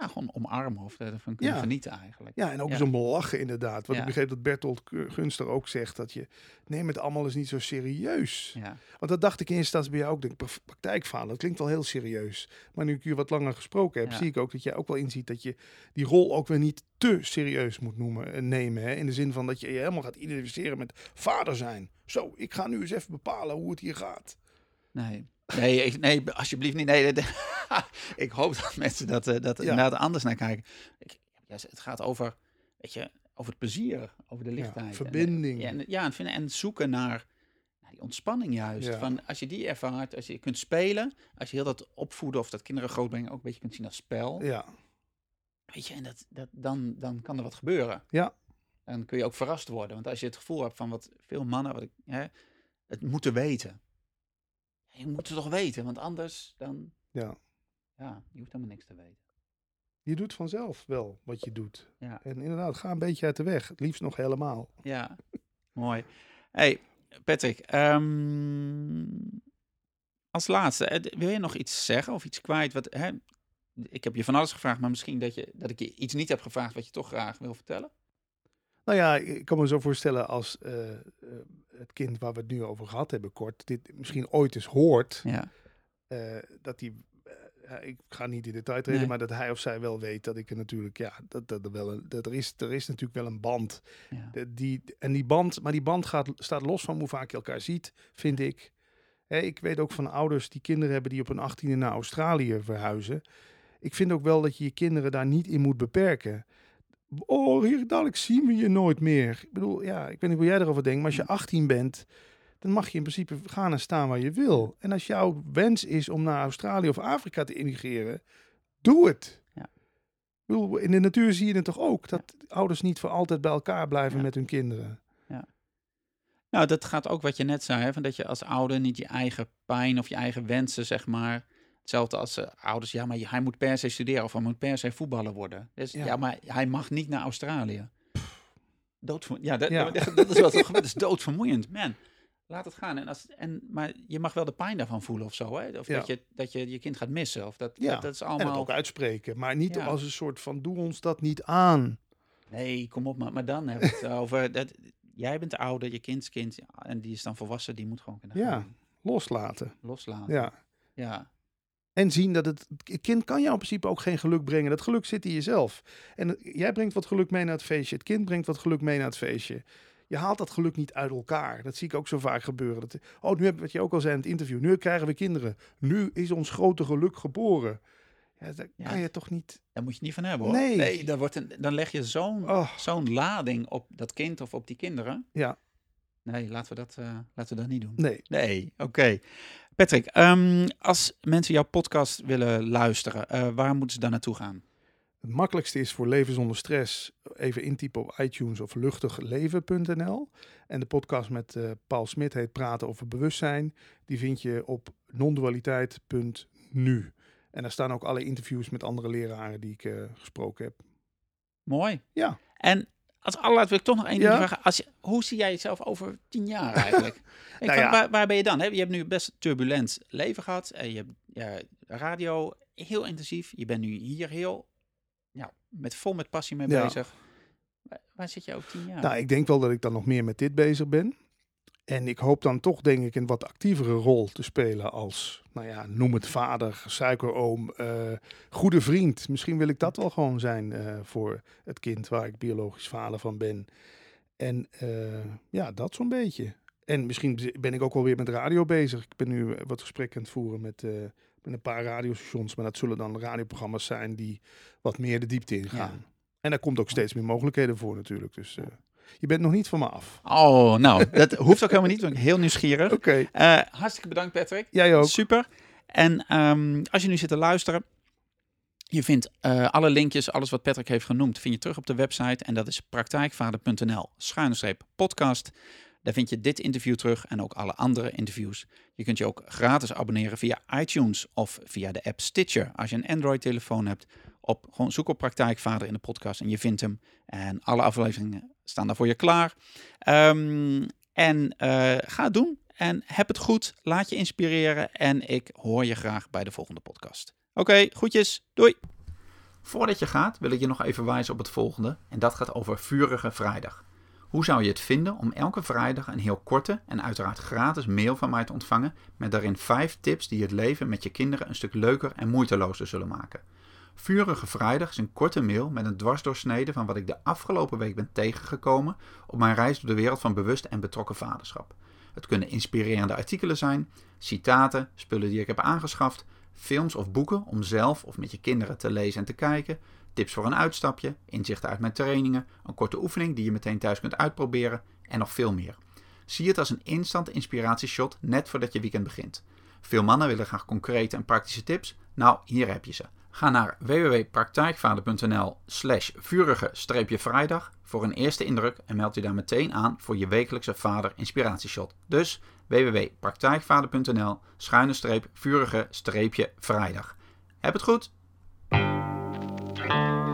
ja, gewoon omarmen of ervan kunnen genieten eigenlijk. Ja, en ook ja. zo'n lachen inderdaad. Want ik begreep dat Bertolt Gunster ook zegt dat je neem het allemaal eens niet zo serieus. Ja. Want dat dacht ik in eerste instantie bij jou ook. Denk, praktijkfalen, dat klinkt wel heel serieus. Maar nu ik je wat langer gesproken heb, zie ik ook dat jij ook wel inziet dat je die rol ook weer niet te serieus moet noemen, en nemen. Hè? In de zin van dat je je helemaal gaat identificeren met vader zijn. Zo, ik ga nu eens even bepalen hoe het hier gaat. Nee. Nee, nee, alsjeblieft niet. Nee, ik hoop dat mensen dat, uh, dat ja. inderdaad anders naar kijken. Ik, het gaat over, weet je, over het plezier, over de lichtheid. Ja, verbinding. En, ja, en, vinden, en zoeken naar, naar die ontspanning juist. Van, als je die ervaart, als je kunt spelen, als je heel dat opvoeden of dat kinderen grootbrengen ook een beetje kunt zien als spel. Ja. Weet je, en dat, dat, dan, dan kan er wat gebeuren. Ja. Dan kun je ook verrast worden. Want als je het gevoel hebt van wat veel mannen, wat ik, hè, het moeten weten je moet het toch weten, want anders dan... Ja. Ja, je hoeft helemaal niks te weten. Je doet vanzelf wel wat je doet. Ja. En inderdaad, ga een beetje uit de weg. Het liefst nog helemaal. Ja, mooi. Hey, Patrick. Um, als laatste, eh, wil je nog iets zeggen of iets kwijt? Wat, hè, ik heb je van alles gevraagd, maar misschien dat, je, dat ik je iets niet heb gevraagd wat je toch graag wil vertellen? Nou ja, ik kan me zo voorstellen als uh, het kind waar we het nu over gehad hebben, kort, dit misschien ooit eens hoort, ja. uh, dat hij, ik ga niet in detail treden, maar dat hij of zij wel weet dat ik er natuurlijk, ja, dat, dat, er, wel een, dat er, is, er is natuurlijk wel een band. Ja. die, en die band, maar die band gaat, staat los van hoe vaak je elkaar ziet, vind ik. ik weet ook van ouders die kinderen hebben die op een achttiende naar Australië verhuizen. Ik vind ook wel dat je je kinderen daar niet in moet beperken. Oh, hier dadelijk zien we je nooit meer. Ik bedoel, ja, ik weet niet hoe jij erover denkt, maar als je 18 bent, dan mag je in principe gaan en staan waar je wil. En als jouw wens is om naar Australië of Afrika te immigreren, doe het. Ja. Ik bedoel, in de natuur zie je het toch ook, dat ouders niet voor altijd bij elkaar blijven met hun kinderen. Ja. Nou, dat gaat ook wat je net zei, hè, van dat je als ouder niet je eigen pijn of je eigen wensen, zeg maar, Hetzelfde als uh, ouders, ja, maar hij moet per se studeren of hij moet per se voetballer worden. Dus, ja. maar hij mag niet naar Australië. Doodvermoeiend. Ja, dat, ja. dat, is wat er gebeurt. Dat is doodvermoeiend. Man, laat het gaan. En als, en, maar je mag wel de pijn daarvan voelen of zo. Hè? Of dat, je, dat je je kind gaat missen. Of dat, ja. dat, is allemaal... En ook uitspreken. Maar niet als een soort van, doe ons dat niet aan. Nee, kom op. Maar, maar dan heb ik het over... Dat, jij bent ouder, je kind is kind. En die is dan volwassen. Die moet gewoon kunnen Ja, loslaten. Loslaten. Ja. Ja. En zien dat het, het kind kan jou in principe ook geen geluk brengen. Dat geluk zit in jezelf. En jij brengt wat geluk mee naar het feestje. Het kind brengt wat geluk mee naar het feestje. Je haalt dat geluk niet uit elkaar. Dat zie ik ook zo vaak gebeuren. Dat, oh, nu heb wat je ook al zei in het interview. Nu krijgen we kinderen. Nu is ons grote geluk geboren. Ja, dat kan je toch niet. Daar moet je niet van hebben hoor. Nee, nee dan, wordt een, dan leg je zo'n oh. zo'n lading op dat kind of op die kinderen. Ja. Nee, laten we dat, uh, laten we dat niet doen. Nee. Nee, oké. Patrick, um, als mensen jouw podcast willen luisteren, uh, waar moeten ze dan naartoe gaan? Het makkelijkste is voor Leven zonder stress even intypen op iTunes of luchtigleven.nl. En de podcast met uh, Paul Smit heet Praten over bewustzijn. Die vind je op nondualiteit.nu. En daar staan ook alle interviews met andere leraren die ik uh, gesproken heb. Mooi. Ja. En als allerlaat wil ik toch nog één ding vragen. Als je, hoe zie jij jezelf over tien jaar eigenlijk? nou ja. waar, waar, ben je dan? Je hebt nu best turbulent leven gehad. En je hebt ja, radio heel intensief. Je bent nu hier heel ja, met, vol met passie mee bezig. Waar, waar, zit je over tien jaar? Nou, ik denk wel dat ik dan nog meer met dit bezig ben. En ik hoop dan toch, denk ik, een wat actievere rol te spelen als, nou ja, noem het vader, suikeroom, uh, goede vriend. Misschien wil ik dat wel gewoon zijn uh, voor het kind waar ik biologisch vader van ben. En uh, ja, dat zo'n beetje. En misschien ben ik ook wel weer met radio bezig. Ik ben nu wat gesprekken aan het voeren met, met een paar radiostations. Maar dat zullen dan radioprogramma's zijn die wat meer de diepte ingaan. Ja. En daar komt ook steeds meer mogelijkheden voor natuurlijk. Dus je bent nog niet van me af. Oh, nou, dat hoeft ook helemaal niet. Ik ben heel nieuwsgierig. Oké. Eh, hartstikke bedankt, Patrick. Jij ook. Super. En um, als je nu zit te luisteren, je vindt uh, alle linkjes, alles wat Patrick heeft genoemd, vind je terug op de website. En dat is praktijkvader.nl schuine podcast. Daar vind je dit interview terug en ook alle andere interviews. Je kunt je ook gratis abonneren via iTunes of via de app Stitcher. Als je een Android-telefoon hebt, op, gewoon zoek op Praktijkvader in de podcast en je vindt hem. En alle afleveringen staan daar voor je klaar. Um, en uh, ga het doen en heb het goed. Laat je inspireren en ik hoor je graag bij de volgende podcast. Oké, okay, groetjes. Doei. Voordat je gaat wil ik je nog even wijzen op het volgende. En dat gaat over Vurige Vrijdag. Hoe zou je het vinden om elke vrijdag een heel korte en uiteraard gratis mail van mij te ontvangen met daarin 5 tips die het leven met je kinderen een stuk leuker en moeitelozer zullen maken? Vurige Vrijdag is een korte mail met een dwarsdoorsnede van wat ik de afgelopen week ben tegengekomen op mijn reis door de wereld van bewust en betrokken vaderschap. Het kunnen inspirerende artikelen zijn, citaten, spullen die ik heb aangeschaft, films of boeken om zelf of met je kinderen te lezen en te kijken, tips voor een uitstapje, inzichten uit mijn trainingen, een korte oefening die je meteen thuis kunt uitproberen en nog veel meer. Zie het als een instant inspiratieshot net voordat je weekend begint. Veel mannen willen graag concrete en praktische tips. Nou, hier heb je ze. Ga naar www.praktijkvader.nl slash vurige-vrijdag voor een eerste indruk en meld je daar meteen aan voor je wekelijkse vader inspiratieshot. Dus www.praktijkvader.nl schuine-vurige-vrijdag. Heb het goed! Thank you.